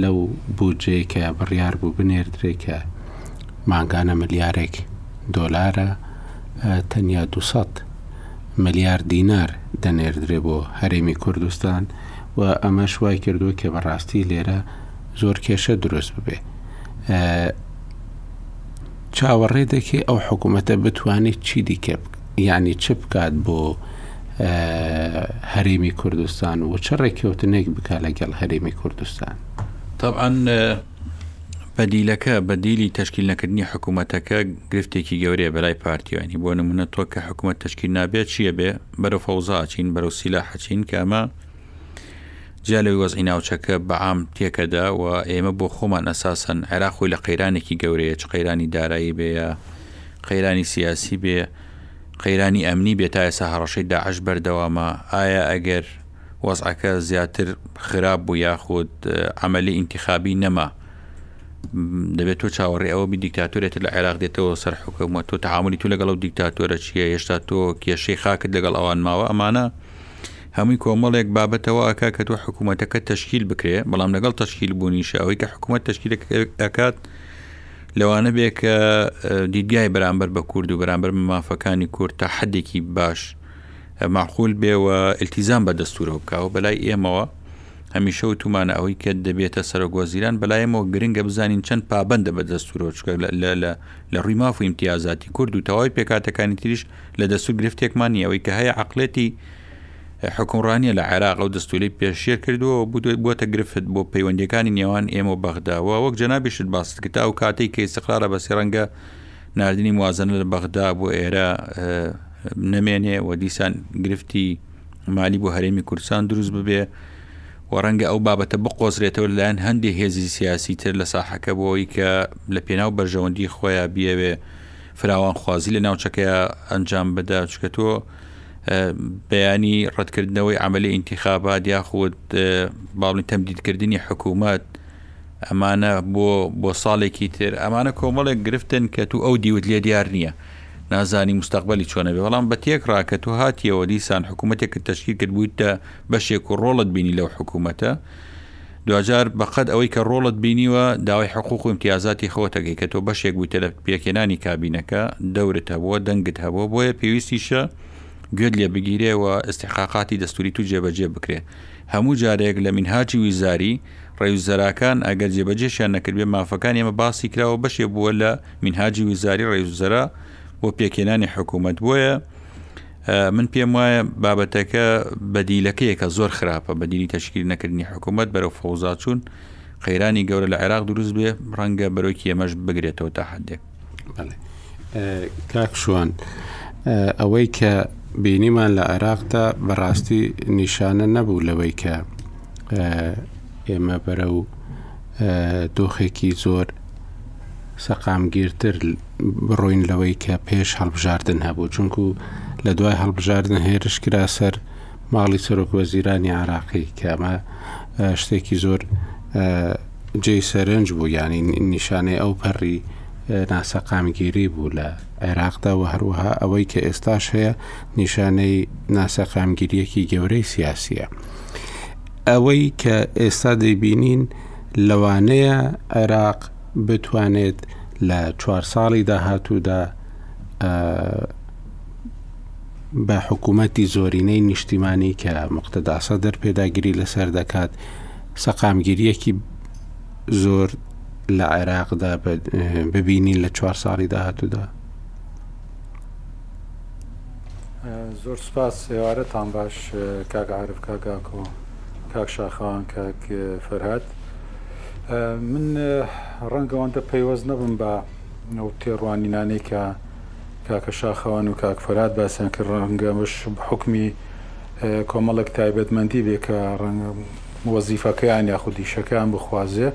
لەو بودجەی کە بڕیار بوو بنێردرێ کە مانگانە ملیارێک دۆلارە تەنیا دوو سەد ملیار دینار دەنێردرێ بۆ هەرێمی کوردستان و ئەمەش وای کردووە کە بەڕاستی لێرە زۆر کێشە دروست ببێ چاوەڕێ دەکێ ئەو حکوومەتە بتوانێت چی دیکە یعنی چ بکات بۆ هەرێمی کوردستان و چ ڕێککەوتنێک بک لەگەڵ هەرێمی کوردستان تاان بەدیلەکە، بەدیلی تەشکیل نەکردنی حکومەتەکە گرفتێکی گەورەیە بەلای پارتیانی بۆ نمونە تۆ کە حکومەت تەشکیل نابێت چیە بێ بەرە فەوزاچین بەرەو سیلاحەچین کە ئەمە جیالەوەی وەزعی ناوچەکە بەعام تێکەدا و ئێمە بۆ خۆمان ئەساسەن عێراقۆی لە قەیرانێکی گەورەیە چ قەیرانی دارایی بێە قەیرانی سیاسی بێ قەیرانی ئەمنی بێ تا ئێسا هەڕەشەی داعش بەردەوامە ئایا ئەگەر وەزعەکە زیاتر خراپ بوو یاخود عملی ئینتخابی نەما دەبێت تۆ چاوەڕێ ئەوە بی دیکتاتۆرێت لە عێراق دێتەوە سەر حکومە تۆ تعاملی تو لەگەڵ و دیکتاتۆرە چیە هێشتا تۆ کێشەی خاکت لەگەڵ ئەوان ماوە ئەمانە هەمووی کۆمەڵێک بابەتەوە ئەکا کە تۆ حکوومەتەکە تشکیل بکرێ بەڵام لەگەڵ تشکیل بوونیشە ئەوەی کە حکوومەت تشکیل ئەکات لەوانە بێ کە دیدگای بەرامبەر بە کورد و بەرامبەر مافەکانی کورد تا حدێکی باش مەعقول بێ و ئیلتیزام بە دەستوورەوە بکا و بەلای ئێمەوە هەمیشە وتومانە ئەوەی کە دەبێتە سەرۆکوەزیران بەلایەمەوە گرنگە بزانین چەند پابەندە بە دەستوورەوە چکە لە ڕووی ماف و ئیمتیازاتی کورد و تەواوی پێکاتەکانی تریش لە دەستور گرفتێکمان نیە ئەوەی کە هەیە عقلێتی حکومڕانیە لە عێراق ئەو دەستوری پێشێر کردووە و بووە بۆتە گرفت بۆ پەیوەندەکانی نێوان ئێمە و بەغداوە وەک جەنابیشت باست کتتا و کاتێک کەی سقرارە بە سێڕەنگە ناردنی موازنە لە بەغدا بۆ ئێرە نەمێنێ و دیسان گرفتی مالی بۆ هەرێمی کوردستان دروست ببێ و ڕەنگە ئەو بابەتە بقۆزرێتەوە لەلایەن هەندێک هێزی سیاسی تر لە ساحەکە بۆی کە لە پێناو بەرژەوەندی خۆیان بیاوێ فراوان خوازی لە ناوچەکە ئەنجام بدا چکە تۆ بەیانی ڕەتکردنەوەی عملی ئینتیخابات یاخود باڵی تەمدیدکردنی حکوومەت ئەمانە بۆ بۆ ساڵێکی تر ئەمانە کۆمەڵێک گرفتن کە تو ئەو دیوت لێ دیار نییە نازانی مستەقبەلی چۆنە بێ بەڵام بە تێک ڕاکە تو هاتیەوە دیسان حکوومەتێکت تەشکیل کرد بوویتە بەشێک و ڕۆڵت بینی لەو حکوومەتە دواجار بەقەد ئەوەی کە ڕۆڵت بینیوە داوای حقوق و امتیازاتی خۆتەکەی کە تۆ بەشێک بوویتە لە پێکێنانی کابینەکە دەورت هەبووە دەنگت هەبووە بۆیە پێویستیشە گوێت لێ بگیرێ و استحقاقاتی دەستوری تو جێبەجێ بکرێ هەموو جارێک لە منهاجی ویزاری ڕەیزوزەراکان ئەگەر جێبەجێشیان نەکردبێ مافەکانی ئەمە باسی کراوە بەشێ بووە لە مینهاجی وزاری ڕەیزوزەرا بۆ پێکهێنانی حکوومەت بۆیە من پێم وایە بابەتەکە بەدیلەکەیەکە زۆر خراپە بەدیلی تەشکیل نەکردنی حکوومەت بەرەو فەوزاچوون قەیرانی گەورە لە عێراق دروست بێ ڕەنگە بەرۆکی ئەمەش بگرێتەوە تا حدێک کاک شوان ئەوەی کە بینیمان لە عێراقدا بەڕاستی نیشانە نەبوو لەوەی کە ئێمە بەرە و دۆخێکی زۆر سەقامگیرتر بڕۆین لەوەی کە پێش هەڵبژاردن هەبوو چونکو لە دوای هەڵبژاردن هێرش کرا سەر ماڵی سەرۆک وەزیرانی عراقی کە ئەمە شتێکی زۆر جێی سەرنج بوو یانی نیشانەی ئەو پەڕی ناسەقامگیری بوو لە عێراقدا و هەروەها ئەوەی کە ئێستاش هەیە نیشانەی ناسەقامگیریەکی گەورەی سیاسیە. ئەوەی کە ئێستا دەیبینین لەوانەیە عێراق بتوانێت لە چوار ساڵی داهاتوودا بە حکوومەتی زۆرینەی نیشتیمانی کە مختداسە دەرپێداگیری لەسەر دەکات سەقامگیرییەکی زۆر لە عێراقدا ببینین لە چوار ساڵی داهاتوودا؟ زۆر سوپاس، ئێوارەتان باش کاک عارف، کاک ئاکۆ، کاک شاخەوان، کاک فەرهاد. من ڕەنگە ئەوەندە پەیوەست نەبم بە ئەو تێڕوانینانەی کە کاکە شاخەوان و کاک فەرهاد باسیان کرد، ڕەنگە ئەمەش حوکمی کۆمەڵێک تایبەتمەندی بێ کە ڕەنگە وەزیفەکەیان یاخود ئیشەکەیان بخوازێ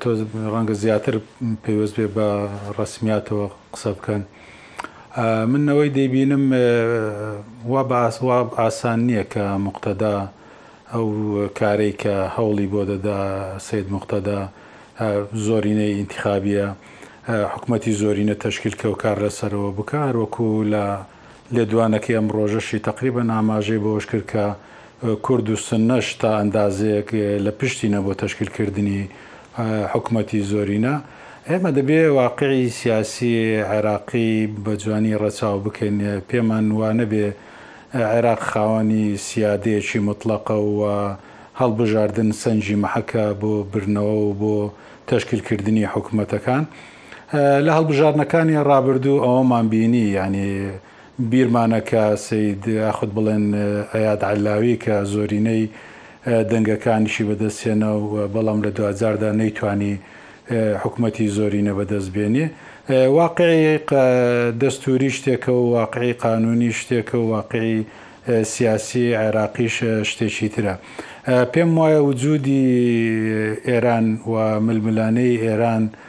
تۆ ڕەنگە زیاتر پەیوەست بێ بە ڕسمیاتەوە قسە بکەن من نەوەی دەیبینم وا باس وا ئاسان نییە کە مقتەدا ئەو کارەی کە هەوڵی بۆ دەدا سید مقتەدا زۆرینەی ئینتخابیە حکومەتی زۆرینە تەشکیل کە و کار لەسەرەوە بکار وەکو لە لێدوانەکەی ئەم ڕۆژەشی تەقریبەن ئاماژەی بەوەش کرد کە کورد و سوننەش تا ئەندازەیەک لە پشتینە بۆ تەشکیلکردنی حکومەتی زۆرینە. ئێمە دەبێ واقعی سیاسی عێراقی بە جوانی ڕەچاو بکەین. پێمان وا نەبێ عێراق خاوەنی سیادەیەکی موتڵەقە و هەڵبژاردن سەنگی مەحەکە بۆ بردنەوە و بۆ تەشکیلکردنی حکومەتەکان. لە هەڵبژاردنەکانی ڕابردوو ئەوەمان بینی یعنی بیرمانە کە سید یاخود بڵێن ئەیاد عەلاوی کە زۆرینەی دەنگەکانیشی بەدەستێنە و بەڵام لە دواجاردا نەیتوانی حکومەتی زۆرینە بەدەست بێنێ واقعی دەستوری شتێکە و واقعی قانونی شتێکە و واقعی سیاسی عێراقیش شتێکی ترە پێم وایە وجودی ئێران و ململانەی ئێران و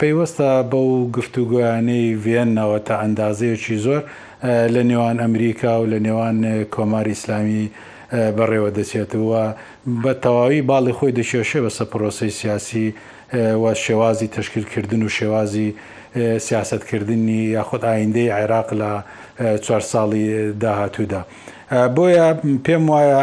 پەیوەستە بەو گفتوگۆیانەی ڤیەننەوە تا ئەندازەیەکی زۆر لە نێوان ئەمریکا و لە نێوان کۆماری ئیسلامی بەڕێوە دەچێت و بە تەواوی باڵی خۆی دەکێشێ بەسەر پرۆسەی سیاسی و شێوازی تەشکیل کردن و شێوازی سیاسەت کردنی یاخود ئایندەی عێراق لە چوار ساڵی داهاتوودا بۆیە پێم وایە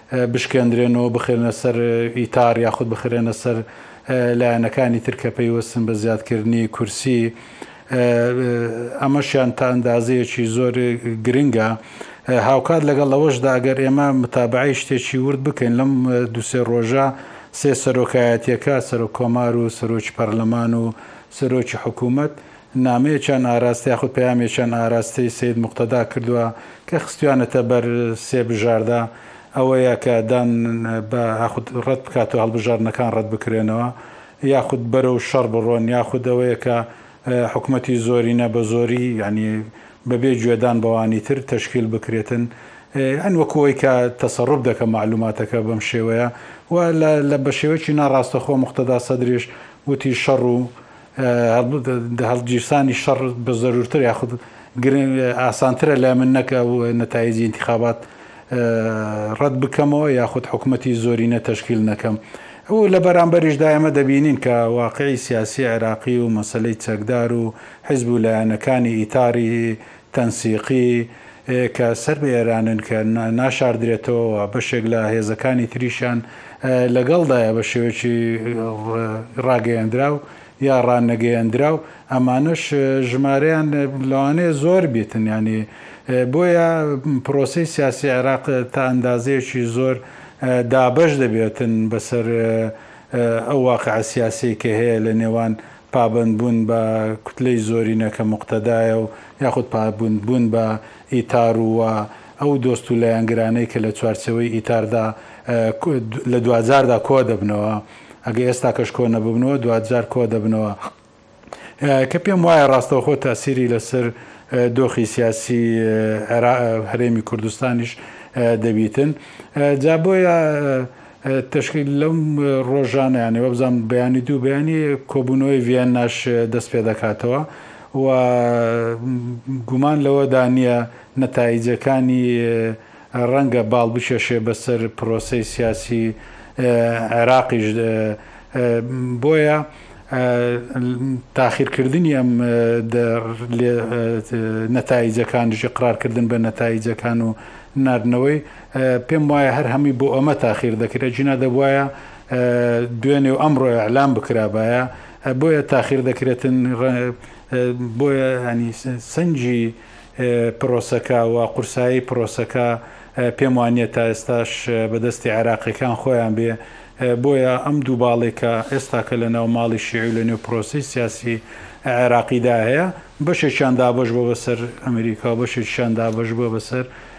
بشکێندرێنەوە بخرێنە سەر ئیتار یاخود بخرێنە سەر لایەنەکانی تر کە پەیوەستن بە زیادکردنی کورسی ئەمەشیان تا ئەندازەیەکی زۆر گرنگە هاوکات لەگەڵ ئەوەشدا ئەگەر ئێمە متابعی شتێکی ورد بکەین لەم دوسێ ڕۆژە سێ سەرۆکایەتیەکە سەرۆک کۆمار و سەرۆکی پەرلەمان و سەرۆکی حکوومەت نامەیەکیان ئاراستە یاخود پەیامێکیان ئاراستەی سەید موقتەدا کردوە کە خستویانەتە بەر سێ بژاردە ئەوەیە کە دان بە ئاخود ڕەت بکات و هەڵبژاردنەکان ڕەت بکرێنەوە یاخود بەرەو شەڕ بڕۆن یاخود ئەوەیە کە حکومەتی زۆرینە بە زۆری یعنی بەبێ گوێدان بەوانی تر تەشکیل بکرێتن ئەن وەکو ئەوەی کە تەسەڕوب دەکە معلوماتەکە بەم شێوەیە و لە بە شێوەیەکی ناڕاستەخۆ مختدا سەدریش وتی شەڕ و هەڵگیرسانی شەڕ بە زەرورترە یاخود گرنگ ئاسانترە لای من نەک ئەو نەتایجی ئینتیخابات ڕەت بکەمەوە یاخود حکومەتی زۆرینە تەشکیل نەکەم و لە بەرامبەریشدا ئێمە دەبینین کە واقعی سیاسی عێراقی و مەسەلەی چەکدار و حیزب و لایەنەکانی ئیتاری تەنسیقی، ە کە سەر بە ئێرانن کە ناشاردرێتەوە و بەشێک لە هێزەکانی تریشیان لەگەڵدایە بە شێوەیەکی ڕاگەیەندراو یا ڕانەگەیەندراو ئەمانەش ژمارەیان لەوانەیە زۆر بیتن یانی بۆیە پرۆسی سیاسی عێراق تا ئەندازەیەکی زۆر دابەش دەبێتن بەسەر ئەو واقع سیاسی کە هەیە لە نێوان پابەندبوون بە کوتلەی زۆرینە کە موقتەدایە و یاخود پابوندبوون بە ئیتار و ئەو دۆست و لایەنگرانەی کە لە چوارچێوەی ئیتاردا لە دواجاردا کۆ دەبنەوە، ئەگەر ئێستاکەش کۆ نەببنەوە دواجار کۆ دەبنەوە، کە پێم وایە ڕاستەوخۆ تاسیری لەسەر دۆخی سیاسی هەرێمی کوردستانیش دەبیتن. جا بۆیە تەشکیل لەم ڕۆژانە یانێ وەبزانم بەیانی دوو بەیانی کۆبوونەوەی ڤیەنناش دەست پێ دەکاتەوە و گومان لەوەدا نییە نەتایجەکانی ڕەنگە باڵ بکێشێ بەسەر پرۆسەی سیاسی عێراقیش بۆیە تاخیرکردنی ئەم نەتایجەکانیشی قرارکردن بە نەتایجەکان و ناردنەوەی پێم وایە هەر هەمووی بۆ ئەمە تاخیر دەکرێت جینا دەبواە دوێنێ و ئەمڕۆ ئەلام بکرابایە بۆیە تاخیر دەکرێتن بۆیە ینی سنجی پرۆسەکە و قورسایی پرۆسەکە پێم وانە تا ئێستاش بەدەستی عێراقیەکان خۆیان بێ بۆیە ئەم دوو باڵێکە ئێستاکە لە ناو ماڵی شیعی لە نێو پرۆسی سیاسی عێراقیدا هەیە بەشێکیان دابش بۆ بەسەر ئەمریکا و بەشێکیان دابش بۆ بەسەر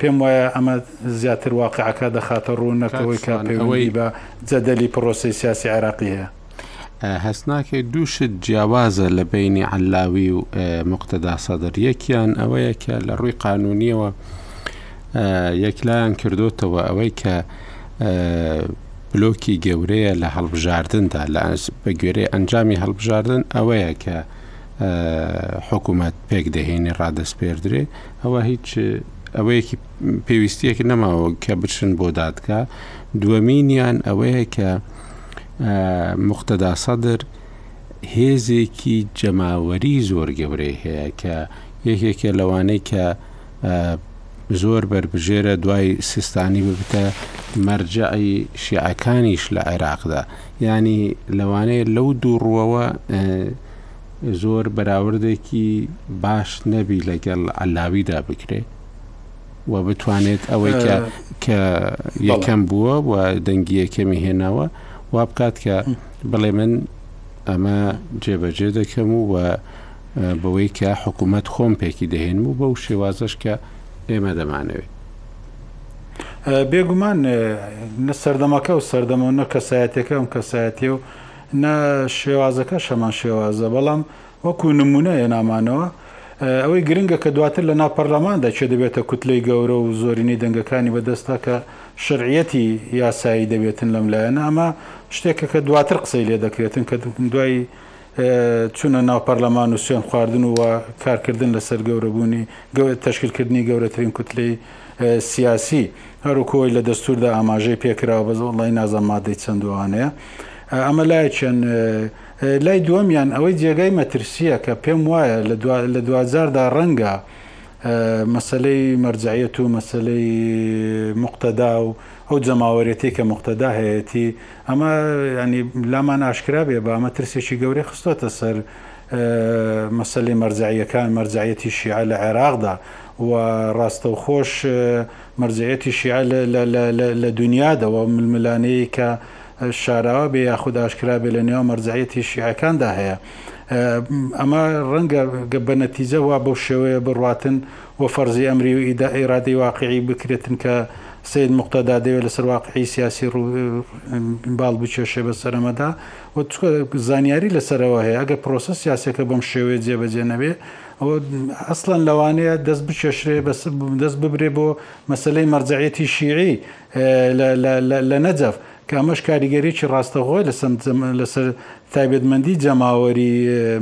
پێم وایە ئەمە زیاتر واقعەکە دەخاتە ڕوو نەکەوەی کە پەیوەندی بە جەدەلی پرۆسی سیاسی عێراقی هەیە. هەست ناکەی دوو شت جیاوازە لە بەینی عەللاوی و موقتەدا سەدر، یەکیان ئەوەیە کە لە ڕووی قانوونیەوە یەکلایان کردۆتەوە ئەوەی کە بلۆکی گەورەیە لە هەڵبژاردندا بە گوێرەی ئەنجامی هەڵبژاردن ئەوەیە کە حکومەت پێک دەهێنێ ڕادەسپێردرێ ئەوە هیچ ئەوەیەکی پێویستیەک نەماوە کە بچن بۆ دادگا دووەمینیان ئەوەیە کە مختدا سەدر هێزێکی جەماوەری زۆر گەورەی هەیە کە یەکێکە لەوانەی کە زۆر بەربژێرە دوای سستانی ببتە مەرجعی شیعەکانیش لە عێراقدا ینی لەوانەیە لەو دوو ڕووەوە زۆر بەراوردێکی باش نەبی لەگەڵ علاویدا بکرێ و بتوانێت ئەوەی کە کە یەکەم بووە و دەنگی یەکەمی هێناوە وا بکات کە بڵێ من ئەمە جێبەجێ دەکەم و و بەوەی کە حکوومەت خۆم پێکی دەهێنم و بەو شێوازش کە ئێمە دەمانەوێت بێگومان نە سەردەمەکە و سەردەمە نە کەسایەتەکە ئەم کەسایەتی و نە شێوازەکەش هەمان شێوازە، بەڵام وەکو نمونە هێنامانەوە. ئەوەی گرنگە کە دواتر لە ناو پەرلەماندا کێ دەبێتە کوتلەی گەورە و زۆرینەی دەنگەکانی بەدەستە کە شەرعیەتی یاسایی دەبێتن لەم لایەنە ئەمە شتێکە کە دواتر قسەی لێ دەکرێتن کە دوای چونە ناو پەرلەمان و سوێن خواردن و کارکردن لەسەر گەورەبونی تەشکیل کردنی گەورەترین کوتلەی سیاسی، هەروەکو ئەوەی لە دەستوردا ئاماژەی پێکراوە، بەس وەڵڵایی نازانم مادەی چەند و ئەوانەیە. ئەمە لایەکیان. لای دووەمیان ئەوەی جێگای مەترسییە کە پێم وایە لە دوا لە دواجاردا ڕەنگە مەسەلەی مەرجەعیەت و مەسەلەی موقتەدا و ئەو جەماوەریەتەی کە موقتەدا هەیەتی ئەمە یانی لامان ئاشکرا بێ با ئەمە ترسێکی گەورەی خستۆتە سەر مەسەلەی مەرجەعیەکان، مەرجەعیەتی شیعە لە عێراقدا و ڕاستەوخۆش مەرجەعیەتی شیعە لە دونیادا و ململانێیەی کە شاراوە بێ یاخود ئاشکرا بێ لە نێوان مەرجەعیەتی شیعەکاندا هەیە. ئەمە ڕەنگە بە نەتیجە وا بەو شێوەیە بڕواتن و فەرزی ئەمری و ئیرادەی واقعی بکرێتن کە سەید موقتەدا دەیەوێت لەسەر واقعی سیاسی باڵ بکێشێ بەسەر ئەمەدا. و چ زانیاری لەسەر ئەوە هەیە ئەگەر پرۆسە سیاسیەکە بەم شێوەیە جێبەجێ نەبێ ئەوە ئەسڵەن لەوانەیە دەست بکێشرێ بەس دەست ببرێ بۆ مەسلەی مەرجعەتی شیعی لە نەجەف کە ئەمەش کاریگەریی ڕاستەخۆی لە سمت لەسەر تایبەتمەندی جەماوەری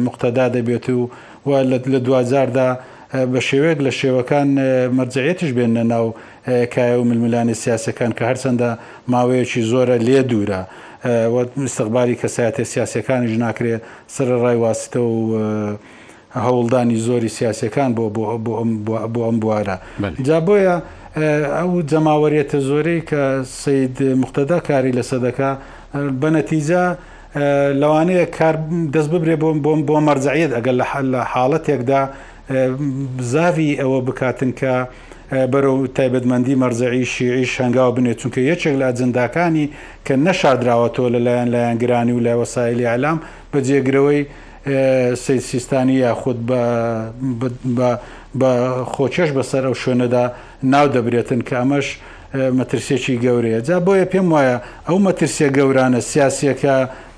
مقتەدا دەبێت و و لە دواجاردا بە شێوەیەک لە شێوەکان مەرجعەتیش بێنە ناو کایە و ململانێ سیاسیەکان کە هەرچەندە ماوەیەکی زۆرە لێ دوورە و ئیستقبالی کەسایەتیە سیاسیەکانیش ناکرێ سەرەڕای واسیتە و هەوڵدانی زۆری سیاسیەکان بۆ بۆ ئەم بوارە جا بۆیە ئەو جەماوەرێتە زۆرەی کە سید مختدا کاری لەسە دەکا بە نەتیجە لەوانەیە کار دەست ببرێ بۆم بۆم بۆ مەرجعیت ئەگەر لە حاڵەتێکدا زاڤی ئەوە بکاتن کە بەرەو تایبەتمەندی مەرجەعی شیعیش هەنگاو بنێت، چونکە یەکێک لە ئەجنداکانی کە نەشاردراوەتەوە لە لایەن لایەنگرانی و لە وەسایلی ئیعلام بە جێگرەوەی سەید سیستانی یاخود بە بە خۆکێش بەسەر ئەو شوێنەدا ناو دەبرێتن کە ئەمەش مەترسیەکی گەورەیە جا بۆیە پێم وایە ئەو مەترسیە گەورانە سیاسیەکە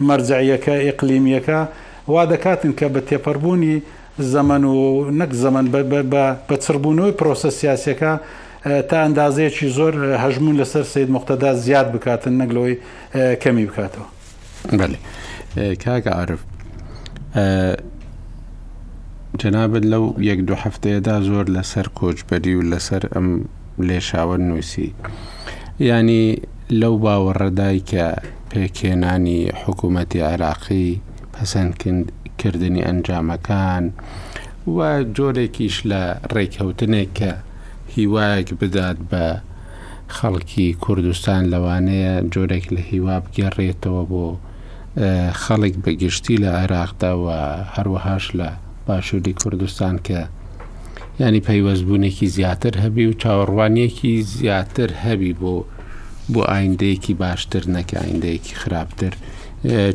مەرجەعیەکە ئیقلیمیەکە وا دەکاتن کە بە تێپەڕبوونی زەمەن و نەک زەمەن بە چڕبوونەوەی پرۆسە سیاسییەکە تا ئەندازەیەکی زۆر هەژموون لەسەر سەید موقتەدا زیاد بکاتن نەک لەوەی کەمی بکاتەوە. بەلی کاکە عرف جەنابەت لەو یەک دوو هەفتەیەدا زۆر لەسەر کۆچبەری و لەسەر ئەم لێشاوە نووسی ینی لەو باوەڕەدای کە پێکێنانی حکوومەتی عێراقی پەسەند کردنی ئەنجامەکان و جۆرێکیش لە ڕێکەوتنێک کە هیوایەک بدات بە خەڵکی کوردستان لەوانەیە جۆرێک لە هیوا بگەڕێتەوە بۆ خەڵک بە گشتی لە عێراقدا و هەروەهاش لە باشووری کوردستان کە ینی پەیوەستبوونێکی زیاتر هەبی و چاوەڕوانیەکی زیاتر هەبی بۆ بۆ ئایندەیەکی باشتر نەکە ئایندەیەکی خراپتر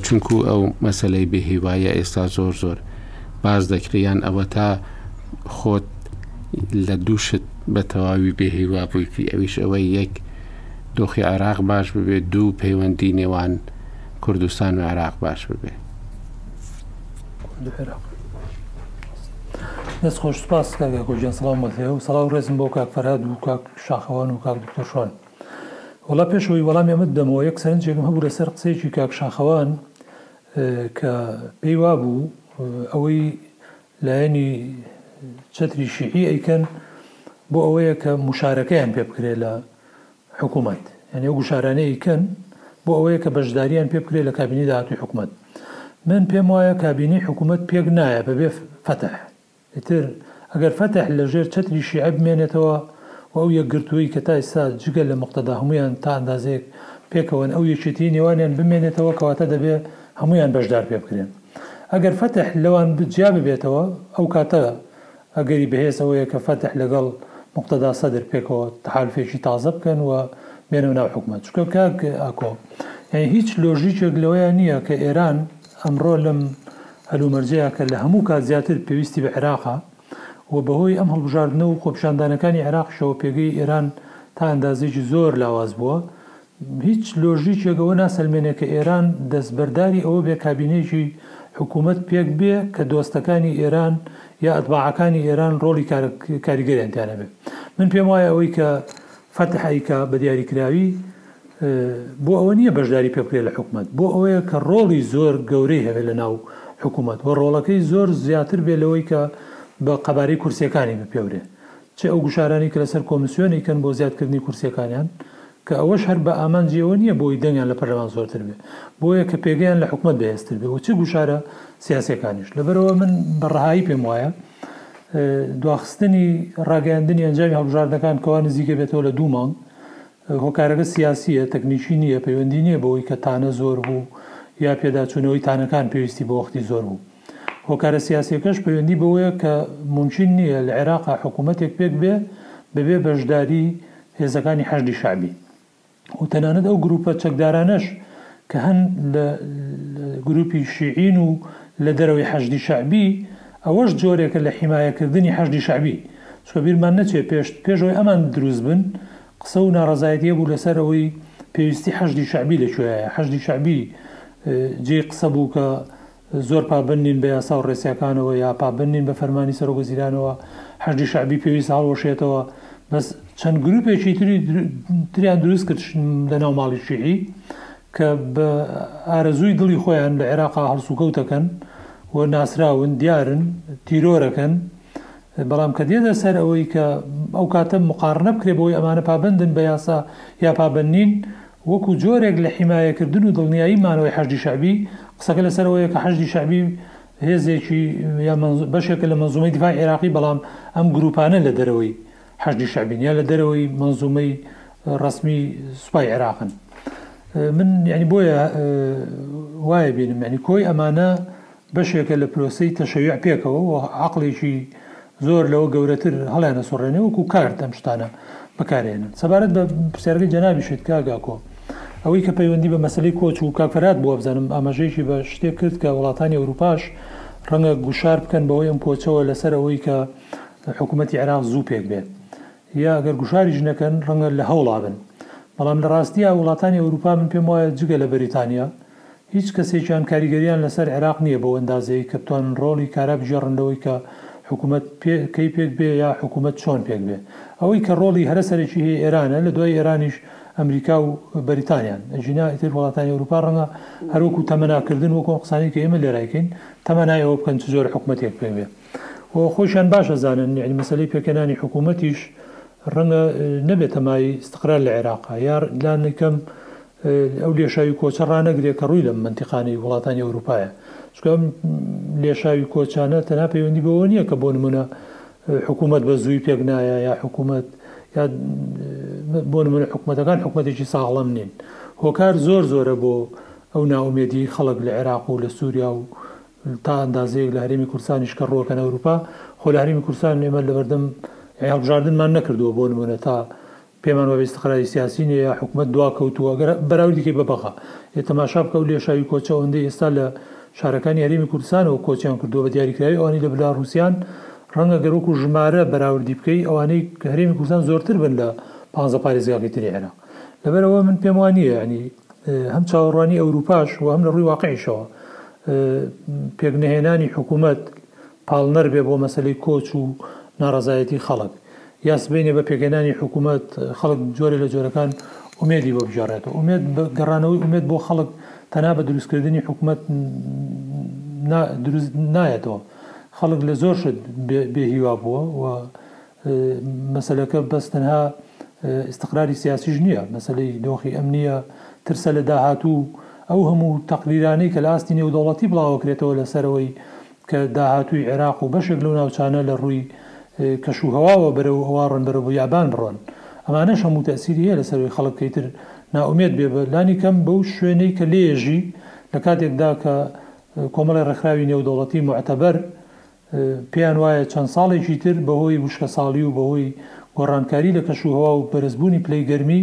چونکو ئەو مەسەلەی بێ هیوایە ئێستا زۆر زۆر باس دەکرێ یان ئەوەتا خۆت لە دووشت بە تەواوی بێ هیوا بوویتی ئەویش ئەوەی یەک دۆخی عێراق باش ببێت دوو پەیوەندی نێوان کوردستان و عێراق باش ببێت دەست خۆش سپاس کاگەکۆجان سلام بەێ و سڵاو ڕێزم بۆ کاک فەراد و کاک شاخەوان و کاک دکتۆر شوان وەڵا پێش ئەوەی وەڵامی ئەمەت بدەمەوە یەک سەرنجێکم هەبوو لەسەر قسەیەکی کاک شاخەوان کە پێی وابوو ئەوەی لایەنی چەتری شیعی ئەیکەن بۆ ئەوەیە کە مشارەکەیان پێ بکرێت لە حکوومەت یعنی ئەو گوشارانە ئیکەن بۆ ئەوەیە کە بەشداریان پێ بکرێت لە کابینی داهاتوی حکوومەت من پێم وایە کابینەی حکوومەت پێک نایە بەبێ فەتح ئیتر ئەگەر فەتح لە ژێر چەتری شیعە بمێنێتەوە و ئەو یەکگرتووەی کە تا ئیستا جگە لە موقتەدا هەموویان تا ئەندازەیەک پێکەوەن ئەو یەکێتیەی نێوانیان بمێنێتەوە کەواتە دەبێ هەموویان بەشدار پێ بکرێن ئەگەر فەتح لەوان جیا ببێتەوە ئەو کاتە ئەگەری بەهێز ئەوەیە کە فەتح لەگەڵ موقتەدا سەدر پێکەوە تەحالفێکی تازە بکەن و بێنەوە ناو حکومەت چونکە کاک ئاکۆ یانی هیچ لۆژیکێک لەوەیان نییە کە ئێران ئەمڕۆ لەم هەلومەرجێکە کە لە هەموو کات زیاتر پێویستی بە عێراقە و بەهۆی ئەم هەڵبژاردنە و خۆپیشاندانەکانی عێراقیشەوە پێگەی ئێران تا ئەندازەیەکی زۆر لاواز بووە. هیچ لۆژیکێک ئەوە ناسەلمێنێ کە ئێران دەستبەرداری ئەوە بێ کابینەیەکی حکوومەت پێک بێ کە دۆستەکانی ئێران یا ئەتباعەکانی ئێران ڕۆڵی کاریگەریان تیا نەبێ. من پێم وایە ئەوەی کە فەتح ئەیکا بە دیاریکراوی بۆ ئەوە نییە بەشداری پێ بکرێت لە حکومەت، بۆ ئەوەیە کە ڕۆڵی زۆر گەورەی هەبێت لە ناو حکومەت و ڕۆڵەکەی زۆر زیاتر بێت لەوەی کە بە قەبارەی کورسییەکانی بپێورێت، چ ئەو گوشارانەی کە لەسەر کۆمسیۆن ئەیکەن بۆ زیادکردنی کورسییەکانیان، کە ئەوەش هەر بە ئامانجی ئەوە نییە بۆی دەنگیان لە پەرلەمان زۆرتر بێت، بۆیە کە پێگەیان لە حکومەت بەهێزتر بێت و چ گوشارە سیاسییەکانیش، لەبەرئەوە من بە ڕەهایی پێم وایە. دواخستنی ڕاگەیاندنی ئەنجامی هەڵبژاردنەکان کەوا نزیکە بێتەوە لە دوو مانگ، هۆکارەکە سیاسییە، تەکنیکی نییە، پەیوەندی نییە بەوەی کە تانە زۆر بوو یا پێداچوونەوەی تانەکان پێویستی بە وەختی زۆر بوو. هۆکارە سیاسییەکەش پەیوەندی بەوەیە کە مومکین نییە لە عێراقا حکوومەتێک پێک بێ بەبێ بەشداریی هێزەکانی حەشدی شەعبی. و تەنانەت ئەو گرووپە چەکدارانەش کە هەن لە گرووپی شیعین و لە دەرەوەی حەشدی شەعبی، ئەوەش جۆرێکە لە حیمایەکردنی حەشدی شەعبی، چونکە بیرمان نەچێ پێش پێش ئەوەی ئەمان درووست بن، قسە و ناڕەزایەتییە بوو لەسەر ئەوەی پێویستی حەشدی شەعبی لە کوێیە، حەشدی شەعبی جێی قسە بوو کە، زۆر پابەند نین بە یاسا و ڕێساکانەوە یا پابەند نین بە فەرمانی سەرۆک وەزیرانەوە، حەشدی شەعبی پێویستە هەڵوەشێتەوە، بەس چەند گروپێکی تری تریان دروست کرد لە ناو ماڵی شیعی کە بە ئارەزووی دڵی خۆیان لە عێراقا هەڵسوکەوتەکەن و ناسراون دیارن تیرۆرەکەن، بەڵام کە دێتە سەر ئەوەی کە ئەو کاتە مقاڕنە بکرێ بەوەی ئەمانە پابەندن بە یاسا یا پابەند نین، وەکو جۆرێک لە حیمایەکردن و دڵنیایی مانەوەی حەشدی شەعبی، قسەکە لەسەر ئەوەیە کە حەشدی شەعبی هێزێکی یا بەشێکە لە مەنزومەی دیفاعی عێراقی بەڵام ئەم گروپانە لە دەرەوەی حەشدی شەعبین یا لە دەرەوەی مەنزومەی ڕەسمی سوپای عێراقن من یانی بۆیە وایە بینم یانی کۆی ئەمانە بەشێکە لە پرۆسەی تەشەیوع پێکەوە و عەقڵێکی زۆر لەوە گەورەتر هەڵیانەسوڕێنێ وەکو کارت ئەم شتانە بەکارهێنن سەبارەت بە پرسیارەکەی جەنابیشت کاک ئاکۆ ئەوەی کە پەیوەندی بە مەسەلەی کۆچ و کاک فەرهاد بووە بزانم ئاماژەیەکی بە شتێک کرد کە وڵاتانی ئەوروپاش ڕەنگە گوشار بکەن بەوەی ئەم کۆچەوە لەسەر ئەوەی کە حکوومەتی عێراق زوو پێک بێ یا ئەگەر گوشاریش نەکەن ڕەنگە لە هەوڵا بن بەڵام لە ڕاستیە وڵاتانی ئەوروپا من پێم وایە جگە لە بەریتانیا هیچ کەسێکیان کاریگەریان لەسەر عێراق نییە بەو ئەندازەیەی کە بتوانن ڕۆڵی کارا بگێڕن لەوەی کە حکوومەت کەی پێک بێ یا حکوومەت چۆن پێک بێ ئەوەی کە ڕۆڵی هەرە سەرەکی هی ئێرانە لە دوای ئێرانیش ئەمریکا و بەریتانیان ئەگینا ئیتر وڵاتانی ئەوروپا ڕەنگە هەر وەکوو تەمەنا کردن وەکوو ئەم قسانەی کە ئێمە لێرە ئەیکەین تەمەنای ئەوە بکەن چ جۆرە حکوومەتێک پێک بێ و خۆیشیان باش ئەزانن یەعنی مەسەلەی پێکهێنانی حکوومەتیش ڕەنگە نەبێتە مایەی ئیستقرار لە عێراق یا لانیکەم ئەو لێشاوی کۆچە ڕانەگرێت کە ڕووی لەم مەنتیقانەی وڵاتانی ئەوروپایە چکە لێشاوی کۆچانە تەنها پەیوەندی بەوە نییە کە بۆ نمونە حکوومەت بە زووی پێک نایە یا حکوومەت یا بۆ نمونە حکوومەتەکان حکوومەتێکی ساغڵەم نین هۆکار زۆر زۆرە بۆ ئەو ناومێدی خەڵک لە عێراق و لە سووریا و تا ئەندازەیەک لە هەرێمی کوردستانیش کە ڕوەکەن ئەوروپا خۆ لە هەرمی کوردستان نێمە لەبەردەم هەڵبژاردنمان نەکردووە بۆ نمونە تا پێمان وابێ ئیستقراری سیاسی نیە یا حکومەت دواکەوتووە گەر بەراورد بکەی بە بەغا ێە تەماشا بکە ئەو لێشاوی کۆچە ئەوەندەی ئێستا لە شارەکانی هەرێمی کوردستانەوە کۆچیان کردووە بە دیاریکراوی ئەوانەی لە بلاروسیان ڕەنگە گەر وەکو ژمارە بەراوردی بکەی ئەوانەی هەرێمی کوردستان زۆرتر بن لە پانزە پارێزگاکەی تری عێراق لەبەر ئەوە من پێم وا نییە ینی هەم چاوەڕوانی ئەوروپاش و هەم لە ڕووی واقعیشەوە پێک نەهێنانی حکوومەت پاڵنەر بێ بۆ مەسلەی کۆچ و ناڕزایەتی خەڵک یا سبەینێ بە پێکهێنانی حکوومەت خەڵک جۆرێ لە جۆرەکان ئومێدی بۆ بگێڕێتەوە. ئومێد گەڕانەوەی ئومێد بۆ خەڵک تەنها بە دروستکردنی حکوومەت دروست نایەتەوە. خەڵک لە زۆر شت بێ هیوا بووە و مەسەلەکە بەس تەنها ئیستقراری سیاسیش نییە، مەسەلەی دۆخی ئەمنییە، ترسە لە داهاتوو، ئەو هەموو تەقریرانەی کە لە ئاستی نێودەوڵەتی بڵاوەکرێتەوە لەسەر ئەوەی کە داهاتووی عێراق و بەشێک لەو ناوچانە لە ڕووی کەش و هەواوە بەرەو ئەوەڕن بەرەو بۆ یابان بڕۆن ئەمانەش هەموو تەئسیری هەیە لەسەر ئەوەی خەڵک پێیتر نائومێد بێ بە لانی کەم بەو شوێنەی کە لێ ئەژی لە کاتێکدا کە کۆمەڵی ڕێکخراوی نێودەوڵەتی موعتەبەر پێیان وایە چەند ساڵێکی تر بەهۆی وشکەساڵی و بەهۆی گۆڕانکاری لە کەش و هەوا و بەرزبوونی پلەی گەرمی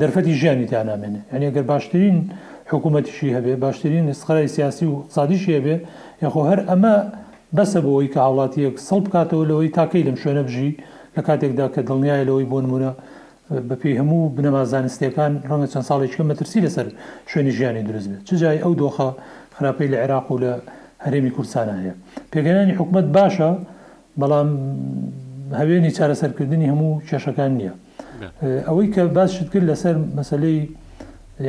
دەرفەتی ژیانی تیا نامێنێ یانی ئەگەر باشترین حکوومەتیشی هەبێ باشترین ئیستقراری سیاسی و ئیقتسادیشی هەبێ ئێ خۆ هەر ئەمە بەسە بۆ ئەوەی کە هاوڵاتییەک سڵ بکاتەوە لەوەی تا کەی لەم شوێنە بژی، لە کاتێکدا کە دڵنیایە لەوەی بۆ نموونە بە پێی هەموو بنەما زانستییەکان ڕەنگە چەند ساڵێکی کە مەترسی لەسەر شوێنی ژیانی دروست بێت، چ جای ئەو دۆخە خراپەی لە عێراق و لە هەرێمی کوردستانا هەیە. پێگەیانی حکومەت باشە بەڵام هەوێنی چارەسەرکردنی هەموو کێشەکان نییە ئەوەی کە باسشت کرد لەسەر مەسلەی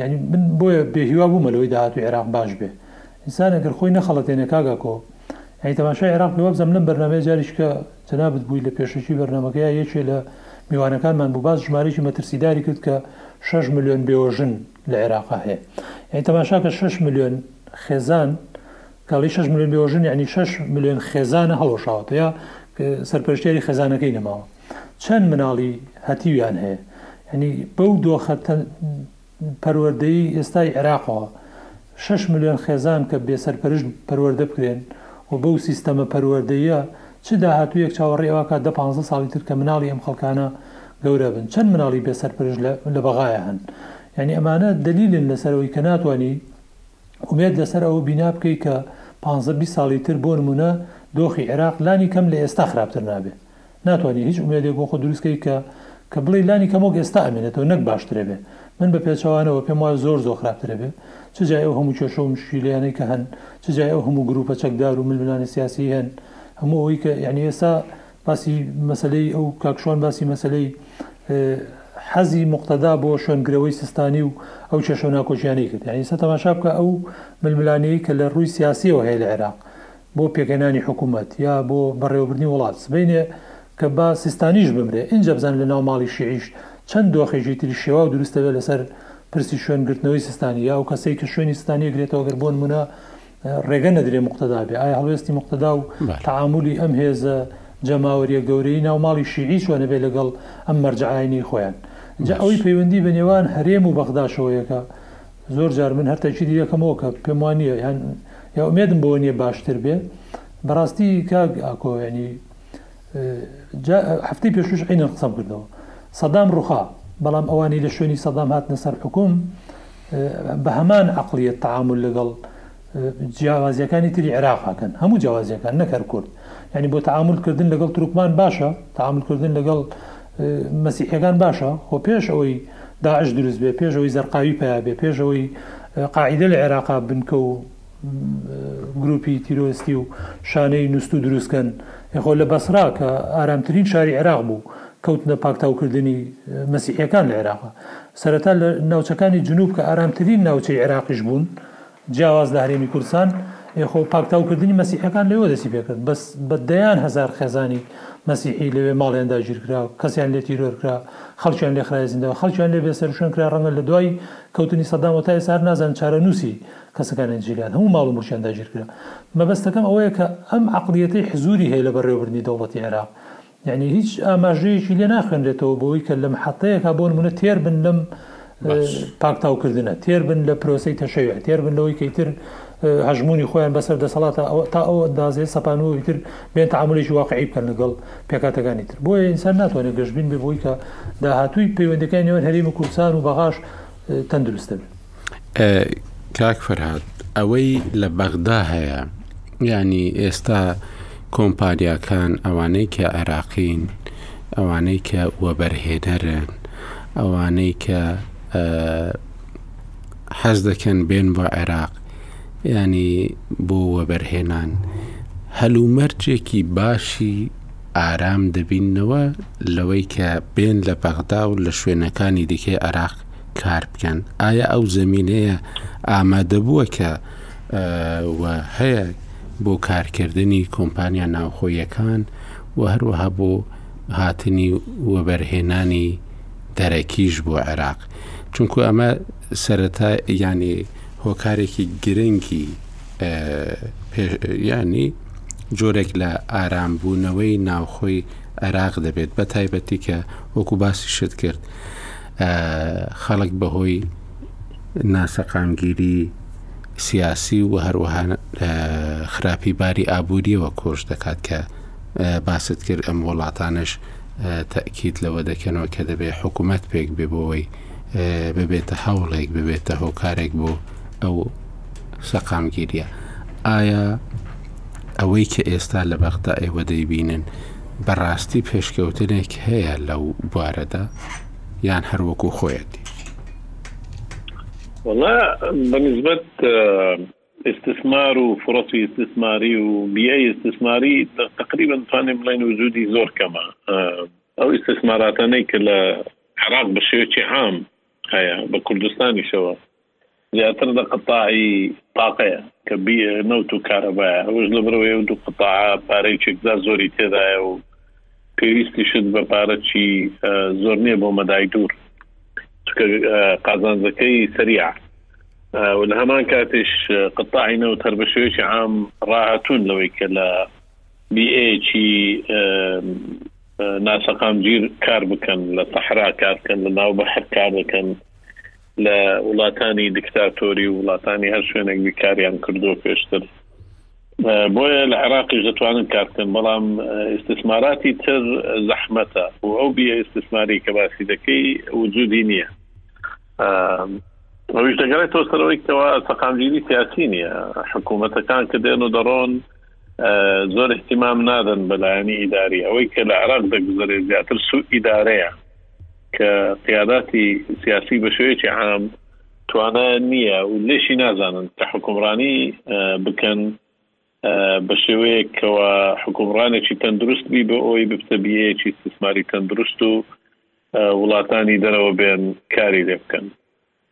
ینی من بۆیە بێهیوا بوومە لەوەی داهاتوی عێراق باش بێ ئینسانەگەر خۆی نەخەڵەتێنە کاگاکۆ ئەی تەماشای عێراق پێ وابزم لەم بەرنمەیە جاریشکە جەنابەت بووی لە پێشەکی بەرنمەکەی یەکێ لە میوانەکانمان بوو باز ژمارێکی مەترسیداری کرد کە 6 میلیۆن بێۆژن لە عێراق هەیە ئەی تەماشاکە 6 میلیۆن خێزان کە ئەڵێی شەش ملیۆن بێوەژن یەعنی شەش ملیۆن خێزانە هەڵوەشاوەتەوە یا سەرپەرشتیاری خێزانەکەی نەماوە چەند مناڵی هەتیویان هەیە یعنی بەو دۆخە پەروەردەی ئێستای عێراقەوە شەش ملیۆن خێزان کە بێسەرپەرشت پەروەردە بکرێن و بەو سیستەمە پەروەردەیە چ داهاتوویەک چاوەڕێ ئەوکە دە پ ساڵی تر کە مناڵی ئەم خەڵکانە گەورە بن چەند مناڵی بێسەرپەرش لە بەغایە هەن یعنی ئەمانە دلیلن لەسەرەوەی کە ناتوانانی ئومێد لەسەر ئەوە بینا بکەی کە پانزە بیست ساڵی تر بۆ نموونە دۆخی عێراق لانی کەم لە ئێستا خراپتر نابێ ناتوانی هیچ ئومێدێک بۆ خۆت دروست کەی کە کە بڵێی لانی کەم وەک ئێستا ئەمێنێتەوە نەک باشتر ئەبێ من بە پێچەوانەوە پێم وایە زۆر زۆر خراپتر ئەبێ چ جای ئەو هەموو کێشە و مشکیلەیانەی کە هەن چ جای ئەو هەموو گرووپە چەکدار و ململانێ سیاسیی هەن هەموو ئەوەی کە یعنی ئێستا باسی مەسەلەی ئەو کاک شوان باسی مەسەلەی حەزی موقتەدا بۆ شوێنگرەوەی سستانی و ئەو کێشە و ناکۆکیانەی کرد یعنی سە تەماشا بکە ئەو ململانێی کە لە ڕووی سیاسیەوە هەیە لە عێراق بۆ پێکهێنانی حکوومەت یا بۆ بەڕێوەبردنی وڵات سبینێ کە با سستانیش بمرێ ئینجا بزان لە ناو ماڵی شیعیش چەند دۆخێکی تری شێوا و دروستەوێت لەسەر پرسی شوێنگرتنەوەی سستانی یا ئەو کەسەی کە شوێنی ستانیە گرێتەوە گەر بۆن منە ڕێگە نەدرێ موقتەدا بێ، ئایا هەڵوێستی موقتەدا و تەعامولی ئەم هێزە جەماوەریە گەورەی ناو ماڵی شیعی چۆنە بێ لەگەڵ ئەم مەرجە ئاینیەی خۆیان؟ جا ئەوەی پەیوەندی بە نێوان هەرێم و بەغداشەوەیە کە زۆر جار من هەر تەکیدی دەکەمەوە کە پێم وان نییە یان یا ئومێدم بەوە نییە باشتر بێ بەڕاستی کاک ئاکۆ یانی جا هەفتەی پێشوش عینەن قسەم کردەوە سەدام ڕوخا بەڵام ئەوانی لە شوێنی سەدام هاتنە سەر حکوم بە هەمان عقلیت تعامل لەگەڵ جیاوازیەکانی تری عێراقاکەن هەموو جیاوازیەکان نەکەر کورد ینی بۆ تعاملکردن لەگەڵ ترکمان باشە تعاملکردن لەگەڵ مەسیحەکان باشە خۆ پێش ئەوەی داعش دروست بێ پێشەوەی زەرقاوی پیا بێ پێشەوەی قاعدە لە عێراقا بنکە و گروپی تیرۆرستی و شانەی نوست و دروستکەن یەخۆ لە بەسرا کە ئارامترین شاری عێراق بوو کەوتنە پاکتاوکردنی مەسیحیەکان لە عێراق سەرەتا لە ناوچەکانی جنوب کە ئارامترین ناوچەی عێراقیش بوون جیاواز لە هەرێمی کوردستان یەخۆ پاکتاوکردنی مەسیحەکان لەوێ دەسی پێکرد بەس بە دەیان هەزار خێزانی مەسیحی لەوێ ماڵیان داگیرکرا کەسیان لێ تیرۆر کرا خەڵکیان لێ خرای زیندەوە خەڵکیان لێ بێسەروشوێن کرا ڕەنگە لە دوای کەوتنی سەدام و تا ئێستا هەر نازانن چارەنووسی کەسەکانی جیلان هەموو ماڵ و مولکیان داگیرکرا. مەبەستەکەم ئەوەیە کە ئەم عەقڵیەتەی حزوری هەیە لە بەڕێوەبردنی دەوڵەتی عێراق. یەعنی هیچ ئاماژەیەکی لێ ناخوێنرێتەوە بۆوەی کە لە محەتەیەکا بۆ نمونە تێر بن لەم پاکتاو کردنە، تێر بن لە پرۆسەی تەشەیوع، تێر بن لەوەی کە ئیتر هەژموونی خۆیان بەسەر دەسەڵاتە تا ئەو ئەندازەیە سەپانووە ئیتر بێن تەعامولێکی واقعی بکەن لەگەڵ پێکهاتەکانی تر. بۆیە ئینسان ناتوانێت گەشبین بێ بۆی کە داهاتووی پەیوەندیەکانی نێوان هەرێمی کوردستان و بەغاش تەندروست دەبێت. کاک فەرهاد ئەوەی لە بەغدا هەیە ینی ئێستا کۆمپانیاکان ئەوانەی کە عێراقین ئەوانەی کە وەبەرهێنەرن ئەوانەی کە حەز دەکەن بێن بۆ عێراق ینی بۆ وەبەرهێنان هەلومەرجێکی باشی ئارام دەبینەوە لەوەی کە بێن لە بەغدا و لە شوێنەکانی دیکەی عێراق کار بکەن ئایا ئەو زەمینەیە ئامادەبووە کە و هەیە بۆ کارکردنی کۆمپانیا ناوخۆیەکان و هەروەها بۆ هاتنی وەبەرهێنانی دەرەکیش بۆ عێراق چونکو ئەمە سەرەتا ینی هۆکارێکی گرنگی ینی جۆرێک لە ئارامبوونەوەی ناوخۆی عێراق دەبێت بە تایبەتی کە وەکو باسی شت کرد. خەڵک بەهۆی ناسەقامگیری سیاسی و هەروەها خراپی باری ئابووریەوە کۆش دەکات کە باست کرد ئەم وڵاتانش تەکیت لەوە دەکەنەوە کە دەبێت حکوومەت پێک بێ بۆەوەی ببێتە هەوڵێک ببێتە هۆکارێک بۆ ئەو سەقامگیریە ئایا ئەوەی کە ئێستا لە بەغدا ئێوە دەیبینن بەڕاستی پێشکەوتنێک هەیە لەو بوارەدا یان هەر وەکو خۆیەتی وڵا بەنسبت استثمار و فرصی استثماری و بیئەی استثماری تقریبا توانێ بڵێن وجودی زۆر کەمە ئەو استثماراتانەی کە لە عراق بە شێوەیەکی عام هەیە بە کوردستانیشەوە زیاتر لە قەتاعی تاقەیە کە بی نەوت و کارەبایە ئەوەش لەبەرئەوەی ئەو دوو قەتاعە پارەی چەکدا زۆری تێدایە و پێویستیشت بە پارە چی زۆر نیە بۆ مەدای دوور چکە قازانجەکەی سەریعە و لە هەمان کاتیش قەتاعی نەوت هەر بە شێوەیەکی عام ڕاهاتوون لەوەی کە لە بیئەیەکی ناسەقامگیر کار بکەن لە سەحرا کار بکەن لە ناو بەحر کار دەکەن لە وڵاتانی دیکتاتۆری و وڵاتانی هەر شوێنێک بی کاریان کردووە پێشتر بۆیە لە عێراقیش دەتوانن کار بکەن بەڵام ئیسسماراتی تر زەحمەتە و ئەو بیە ئیسسماری کە باسی دەکەی وجودی نییە ئەویش دەگەڕێت تۆ سەرەوەی کەەوە سەقامگیری سیاسی نییە حکوومەتەکان کە دێن و دەڕۆن زۆر احتیمام نادەن بەلایانی ئیداری ئەوەی کە لە عراق دەگوزارێت زیاتر سوود ئیدارەیە کە قیاداتی سیاسی بە شێوەیەکی عام توانایان نییە و لێشی نازانن کە حکومڕانی بکەن بە شێوەیەک کەەوە حکومڕانێکی تەندروست بی بۆ ئەوی ببتە بیەیەکی استثماری تەندروست و وڵاتانی دەرەوە بێن کاری لێ بکەن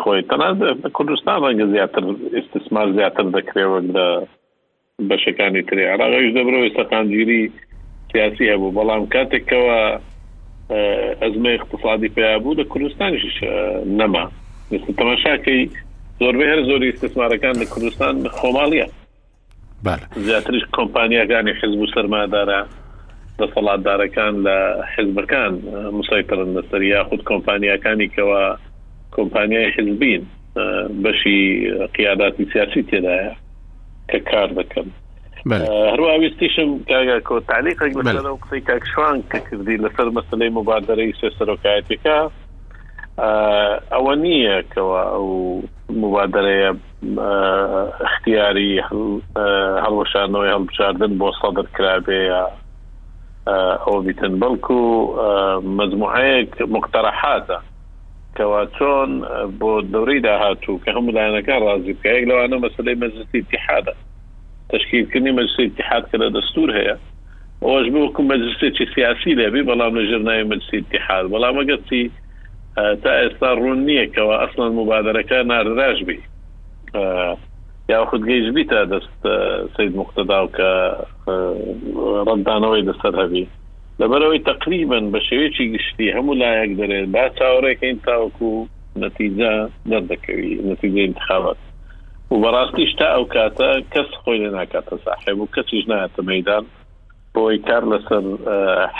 خۆی تەنانەت لە کوردستان ڕەنگە زیاتر ئیستسمار زیاتر دەکرێ وەک لە بەشەکانی تری عێراق ئەویش دەبرەوەی سەقامگیری سیاسی هەبوو بەڵام کاتێک کەوە ئەزمە اقتصادی پیا بوو لە کوردستانیش نەما تەماشاکەی زۆربەی هەر زۆری استثمارەکان لە کوردستان خۆماڵیە بالە. زیاتریش کۆمپانیاکانی حیزب و سەرمایەدارە دەسەڵاتدارەکان لە حیزبەکان مسەیترن لەسەر یاخود کۆمپانیاکانی کەوا کۆمپانیای حیزبین بەشی قیاداتی سیاسی تێدایە کە کار دەکەن. هەروا ویستیشم کاگا کۆ تالیقێک لەسەر ئەو قسەی کاک شوان کە کردی لەسەر مەسلەی مبادرەی سێ سەرۆکایەتیەکە ئەوە نییە کەوا ئەو مبادرەیە ئیختیاری هەڵوەشاندنەوەی هەڵبژاردن بۆ سەدر کرابێ یا ئەوە بیتن بەڵکو مجموعەیەک مقتەرەحاتە کەوا چۆن بۆ دەورەی داهاتوو کە هەموو لایەنەکان ڕازی بکە یەک لەوانە مەسلەی مەجلسی اتحادە تشکیلکردنی مەجلسی اتحاد کە لە دەستور هەیە ئەوەش بۆ وەکو مەجلسێکی سیاسی لێبی بەڵام لە ژێر ناوی مەجلسی ئیتیحاد بەڵام ئەگەر چی تا ئێستا ڕوون نییە کەوا ئەسڵەن موبادەرەکە ناردراش بی یاخود گەیش بیتە دەست سید مقتەدا و کە ڕەتدانەوەی لەسەر هەبی لەبەرەوەی تقریبا بە شێوەیەکی گشتی هەموو لایەک دەرێت با چاوەڕێکەین تاوەکو نەتیجە دەردەکەوی نەتیجە انتخابات و بەڕاستیش تا ئەو کاتە کەس خۆی لێ ناکاتە ساحێب و کەسیش نایەتە مەیدان بۆی کار لەسەر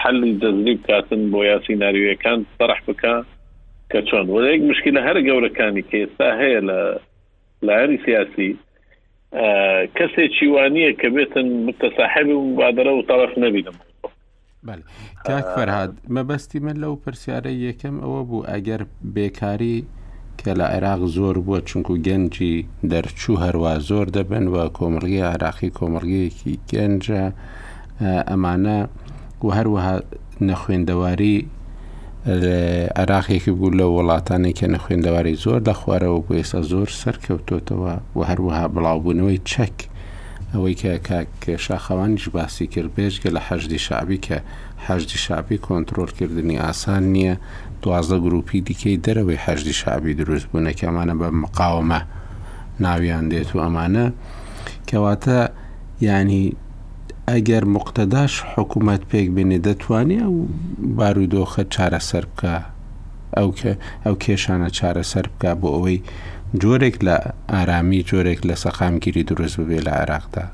حەلی جەزری بکاتن بۆ یا سیناریۆیەکان تەرح بکا کە چۆن وە یەک مشکلە هەرە گەورەکانی کە ئێستا هەیە لە لایەنی سیاسی کەسێکی وانییە کە بێتن بکە ساحێبی مبادرە و تەرف نەبی لە مۆزۆ کاک فەرهاد مەبەستی من لەو پرسیارە یەکەم ئەوە بوو ئەگەر بێکاری کە لە عێراق زۆر بووە چونکو گەنجی دەرچوو هەروە زۆر دەبن و کۆمەڵگی عراقی کۆمەڵگەیەکی گەنجە ئەمانە و هەروەها نەخوێندەواری عێراقێکی بوو لە وڵاتانی کە نەخوێندەواری زۆر دەخوارەوە بۆ ئێستا زۆر سەرکەوتۆتەوە و هەروەها بڵاوبوونەوەی چەک ئەوەی کە کاک شاخەوانیش باسی کرد بێجگە لە حەشدی شەعبی کە حەشدی شەعبی کۆنترۆل کردنی ئاسان نییە دوازدە گرووپی دیکەی دەرەوەی حەشدی شەعبی دروست بوونە کە ئەمانە بە مقاوەمە ناویان دێت و ئەمانە کەواتە یانی ئەگەر مقتەداش حکوومەت پێک بێنێ دەتوانێ و بارودۆخە چارەسەر بکە ئەو کە ئەو کێشانە چارەسەر بکا بۆ ئەوەی جۆرێک لە ئارامی جۆرێک لە سەقامگیری دروست ببێ لە عێراقدا؟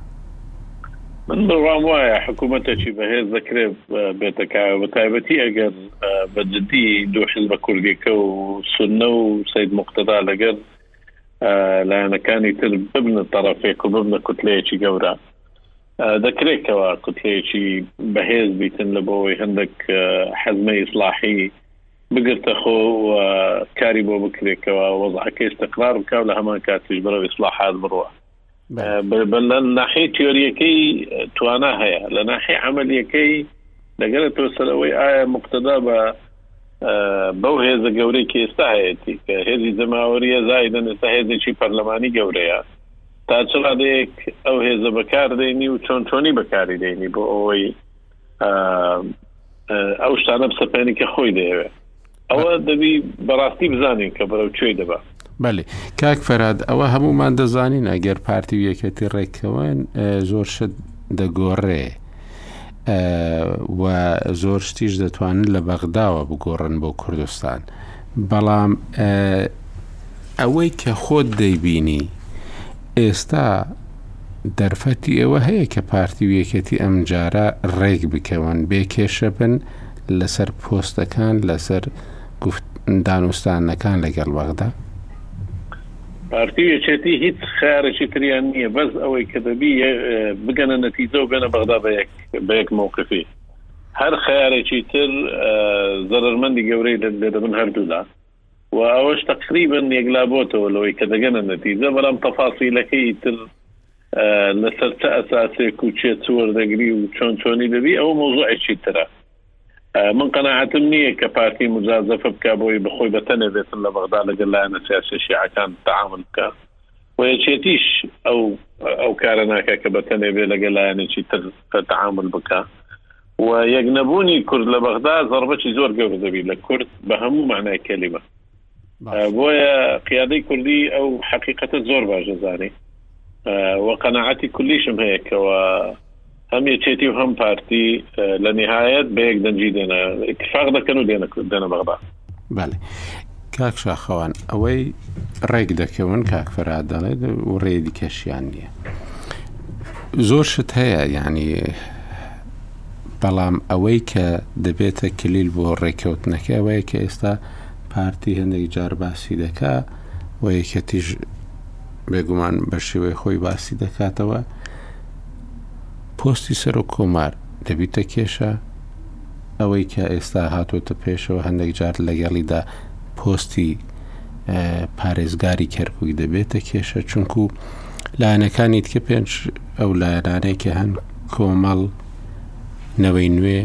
من بڕوام وایە حکوومەتێکی بەهێز دەکرێ بێتە کایە بە تایبەتی ئەگەر بە جددی دوو حزبە کوردیەکە و سونە و سید موقتەدا لەگەر لایەنەکانی تر ببنە تەڕەفێک و ببنە کوتلەیەکی گەورە. دەکرێت کەوا کوتلەیەکی بەهێز بیتن لە بۆەوەی هەندێک حەزمە ئیسلاحی بگرتە خۆ و کاری بۆ بکرێتەوە وەزعەکە استقرار بکە لە هەمان کاتیش بەرەو ئیسلاحات بڕوە ناحی تیۆریەکەی توانا هەیە لە ناحی عملیەکەی لەگەرە تۆ سەرەوەی ئایا مقتدا بە بەو هێزە گەورەی کە ئێستا هەیەی کە هێزی جەماوەریە زایدن ئێستا هێزێکی پەرلەمانی گەورەیە تا چ ڕادەیەک ئەو هێزە بەکاردێنی و چۆن چۆنی بەکاری دێنی بۆ ئەوەی ئەو شتانە بسەپێنی کە خۆی دەیەوێت ئەوە دەبی بەڕاستی بزانین کە بەرەو کوێی دەبە بەێ کاک فەراد ئەوە هەمومان دەزانین ئەگەر پارتی و یەکێتی ڕێککەون زۆر شت دەگۆڕێ و زۆر شتیش دەتوانن لە بەغداوە بگۆڕن بۆ کوردستان بەڵام ئەوەی کە خۆت دەیبینی ئێستا دەرفەتی ئەوە هەیە کە پارتی و یەکێتی ئەمجارە ڕێک بکەون بێ کێشە بن لەسەر پۆستەکان لەسەر گفت دانوستانەکان لەگەڵ بەغدا؟ پارتی و یەکێتی هیچ خەیارێکی تریان نیە بەس ئەوەی کە دەبی بگەنە نەتیجەو بێنە بەغدا بە یەک مەوقفی هەر خەیارێکی تر زەرەرمەندی گەورەی لێدەبن هەردولا و ئەوەش تەقریبەن یەکلابۆتەوە لەوەی کە دەگەنە نەتیجە بەڵام تەفاسیلەکەی تر لەسەر چ ئەساسێک و کێ چ وەردەگری و چۆن چۆنی دەبی ئەوە مەوزوعێکی ترە. من قەناعەتم نییە کە پارتی موجازەفە بکا بۆی بە خۆی بەتەنێ بێتن لە بەغدا لەگەل لایەنە سیاسیە شیعەکان تەعامول بکا و یەکێتیش ئەو ئەو کارە ناکا کە بەتەنێ بێ لەگەل لایەنێکی تر تەعامول بکا و یەک نەبوونی کورد لە بەغدا زەربەکی زۆر گەورە دەبی لە کورد بە هەموو معنای کەلیمە بۆیە قیادەی کوردی ئەو حەقیقەتە زۆر باش دەزانێت و قەنەعەتی کولیشم هەیە کەەوە هەم یەکێتی و هەم پارتی لە نهایەت بە یەک دەنجی دێنە اتفاق دەکەن و دێنە دەنە بەغدا بەێ کاک شاخەوان ئەوەی ڕێک دەکەون کاک فەراد دەڵێت و ڕێ دیکەشیان نییە زۆر شت هەیە ینی بەڵام ئەوەی کە دەبێتە کلیل بۆ ڕێککەوتنەکە ئەوەیە کە ئێستا پارتی هەندێک جار باسی دەکا و یەکێتیش بێگومان بە شێوەی خۆی باسی دەکاتەوە پۆستی سەر و کۆمار دەبیتە کێشە ئەوەی کە ئێستا هاتۆتە پێشەوە هەندێک جار لەگەڵیدا پۆستی پارێزگاری کەرکک دەبێتە کێشە چونکو لایەنەکانی دیکە پێنج ئەو لایەنانەی کە هەن کۆمەڵ نەوەی نوێ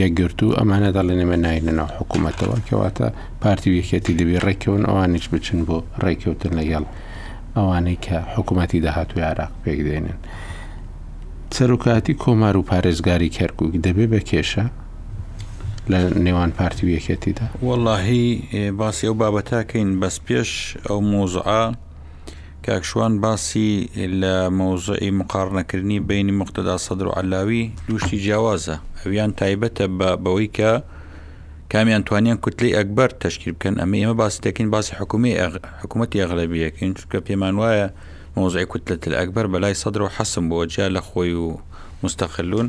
یەکگرتو ئەمانە دەڵێن ئێمە ناینە ناو حکوومەتەوە کەواتە پارتی ویەکێتی دەبێ ڕێکەون ئەوانیش بچن بۆ ڕێککەوتن لەگەڵ ئەوانەی کە حکوومەتی داهاتوی عراق پێک دێنن. سەرۆکاتی کۆمار و پارێزگاری کەرکک دەبێ بە کێشە لە نێوان پارتی و یەکێتیدا وەڵاهی باسی ئەو بابەتاکەین بەس پێش ئەو مۆزعا کاک شوان باسی لە مەوزوعی مقاڕنەکردنی بینی مقتەدا سەدر و علاوی دوو شتی جیاوازە ئەویان تایبەتە بە بەوەی کە کامیان توانیان کوتلی ئەکبەر تشکیل بکەن ئەمە ئێمە باسی دەکەین باسی حکومی حکوومەتی ئەغلبیەکەین چکە پێمان وایە مۆزای کوتلە تل ئەکبەر بەلای سەدر و حەسم بۆ جیا لە خۆی و مستەقلون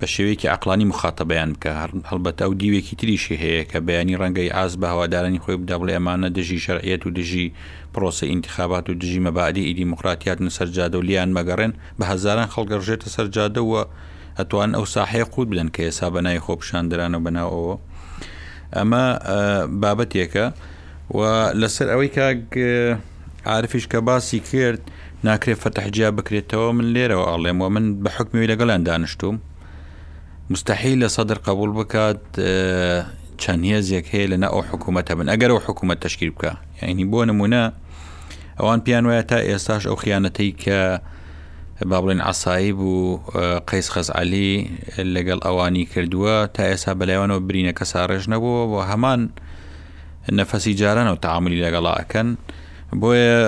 بە شێوەیەکی عەقڵانی موخاتەبەیان بکا، هەڵبەت ئەو دیوێکی تریشی هەیە کە بەیانی ڕەنگەی ئاست بە هەوادارانی خۆی بدا بڵێ ئەمانە دژی شەرعیەت و دژی پرۆسەی ئینتخابات و دژی مەبادیئی دیموکرات هاتنە سەر جادە و لێیان مەگەڕێن بە هەزاران خەڵک ئەڕژێتە سەر جادە و ئەتوانن ئەو ساحەیە قووت بدەن کە ئێسا بە ناوی خۆپیشاندەران و بە ناو ئەوە ئەمە بابەتێکە و لەسەر ئەوەی کاک عارفیش کە باسی کرد ناکرێ فەتح جیا بکرێتەوە من لێرەوە ئەڵێم و من بە حکمەوەی لەگەڵیان دانیشتووم مستحیلە سەدر قبول بکات چەند هێزێک هەیە لەنا ئەو حکوومەتە بن ئەگەر ئەو حکوومەت تشکیل بکە یعنی بۆ نمونە ئەوان پیان وایە تا ئێستاش ئەو خیانەتەی کە با بڵێن عسایب و قەیس خەزعەلی لەگەڵ ئەوانی کردووە تا ئێستا بەلایوانەوە برینەکە ساڕێژ نەبووە و هەمان نەفەسی جارانە و تەعامولی لەگەڵا ئەکەن بۆیە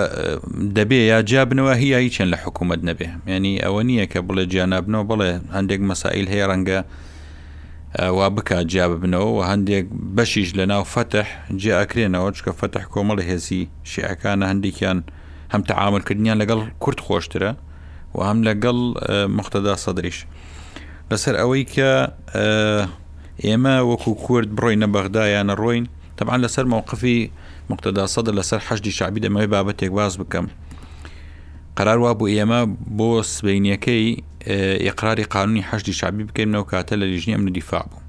دەبێ یا جیا بنەوە هی یایچێن لە حکوومەت نەبێ ینی ئەوە نییە کە بڵێ جیانابنەوە بڵێ هەندێک مەسائل هەیە ڕەنگە وا بکات جیا ببنەوە و هەندێک بەشیش لە ناو فەتح جیا ئەکرێنەوە چکە فەتح کۆمەڵی هێزی شیعەکانە هەندێکیان هەم تەعاملکردنیان لەگەڵ کورت خۆشترە و هەم لەگەڵ مختدا سەدریش. لەسەر ئەوەی کە ئێمە وەکو کورد بڕۆی نە بەغدایان نەڕۆین تەبان لەسەر مووقفی مقتدا سەدە لەسەر حەشتی شعبی دەمەوەی بابەتێک باز بکەم قرار وا بۆ ئێمە بۆ سبینەکەی ئقراری قانونی حەشتی شعبی بکەینەوە کاتە لە لیژنی ئەمن دیفاع بوو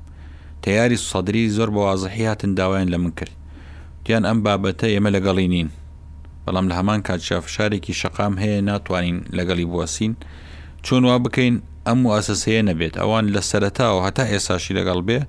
تیاری سەدری زۆر بە وازحیاتن داوایان لە من کرد دیان ئەم بابەتە ئێمە لەگەڵی نین بەڵام لە هەمان کاتشا فشارێکی شقام هەیە ناتوانین لەگەڵی بوەسین چۆن وا بکەین ئەم موئەسەسەیە نەبێت، ئەوان لە سەرەتاوە هەتا ئێستاشی لەگەڵ بێ،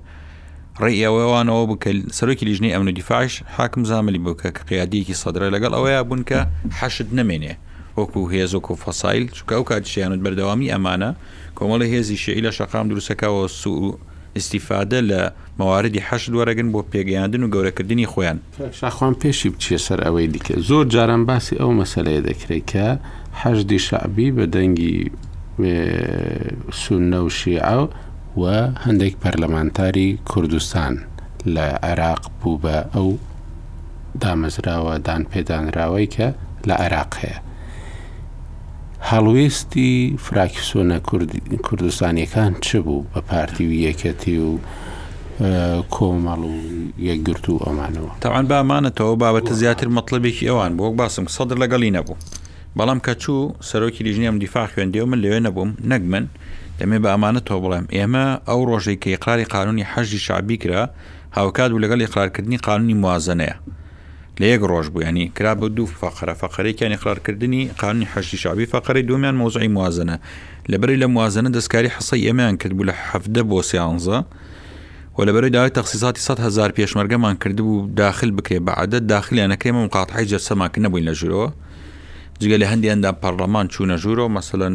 ڕێی ئەوان ئەوە بوو کە سەرۆکی لیژنەی ئەمن و دیفاعیش حاکم زاملی بوو کە کە قیادیەکی سەدرە لەگەڵ ئەوەیا بوون کە حەشد نەمێنێ وەکو هێز وەکو فەسایل چونکە ئەو کاتیشیان و بەردەوامی ئەمانە کۆمەڵی هێزی شیعی لە شەقام دروستەکەوە سوء ئیستیفادە لە مەواردی حەشد وەرەگرن بۆ پێگەیاندن و گەورەکردنی خۆیان. شاخوان پێشی بچیە سەر ئەوەی دیکە زۆر جاران باسی ئەو مەسەلەیە دەکرێت کە حەشدی شەعبی بە دەنگی سوننە و شیعە و هەندێک پەرلەمانتاری کوردستان لە عێراق بوو بە ئەو دامەزراوە دانپێدانراوەی کە لە عێراق هەیە. هەڵوێستی فراکسیۆنە کوردستانیەکان چ بوو بە پارتی و یەکەتی و کۆمەڵ و یەکگرت و ئەمانەوە تاوان بە ئەمانەتەوە بابەتە زیاتر مەطلبێکی ئەوان بۆک باسم سەدر لەگەڵی نەبوو بەڵام کە چوو سەرۆکی لیژنیەم دیفاع خوێندی و من لەوێ نەبووم نەک من دەمێ بە ئەمانە تۆ بڵێم ئێمە ئەو ڕۆژەی کە یقراری قانونی حەشی شعبی کرا هاوکات بوو لەگەڵ یقرارکردنی قانونی موازنەیە لە یەک ڕۆژ بوو یانی کرا بە دوو فەقرە فەقرەیەکیان ئیقرارکردنی قانونی حەشدی شەعبی فەقرەی دووەمیان مەوزعی موازنە لەبەرەی لە موازنە دەستکاری حەسەی ئێمەیان کردبوو لە حەفدە بۆ سیانزە و لەبەرەی داوای تەخصیصاتی سەد هەزار پێشمەرگەمان کردبوو داخل بکرێ بە عەدەد داخلیان نەکرێ مە مقاتعی جەرسەمان کە نەبووین لە ژورەوە جگە لە هەندێکیاندا پەرلەمان چوونە ژوورەوە مەسەلەن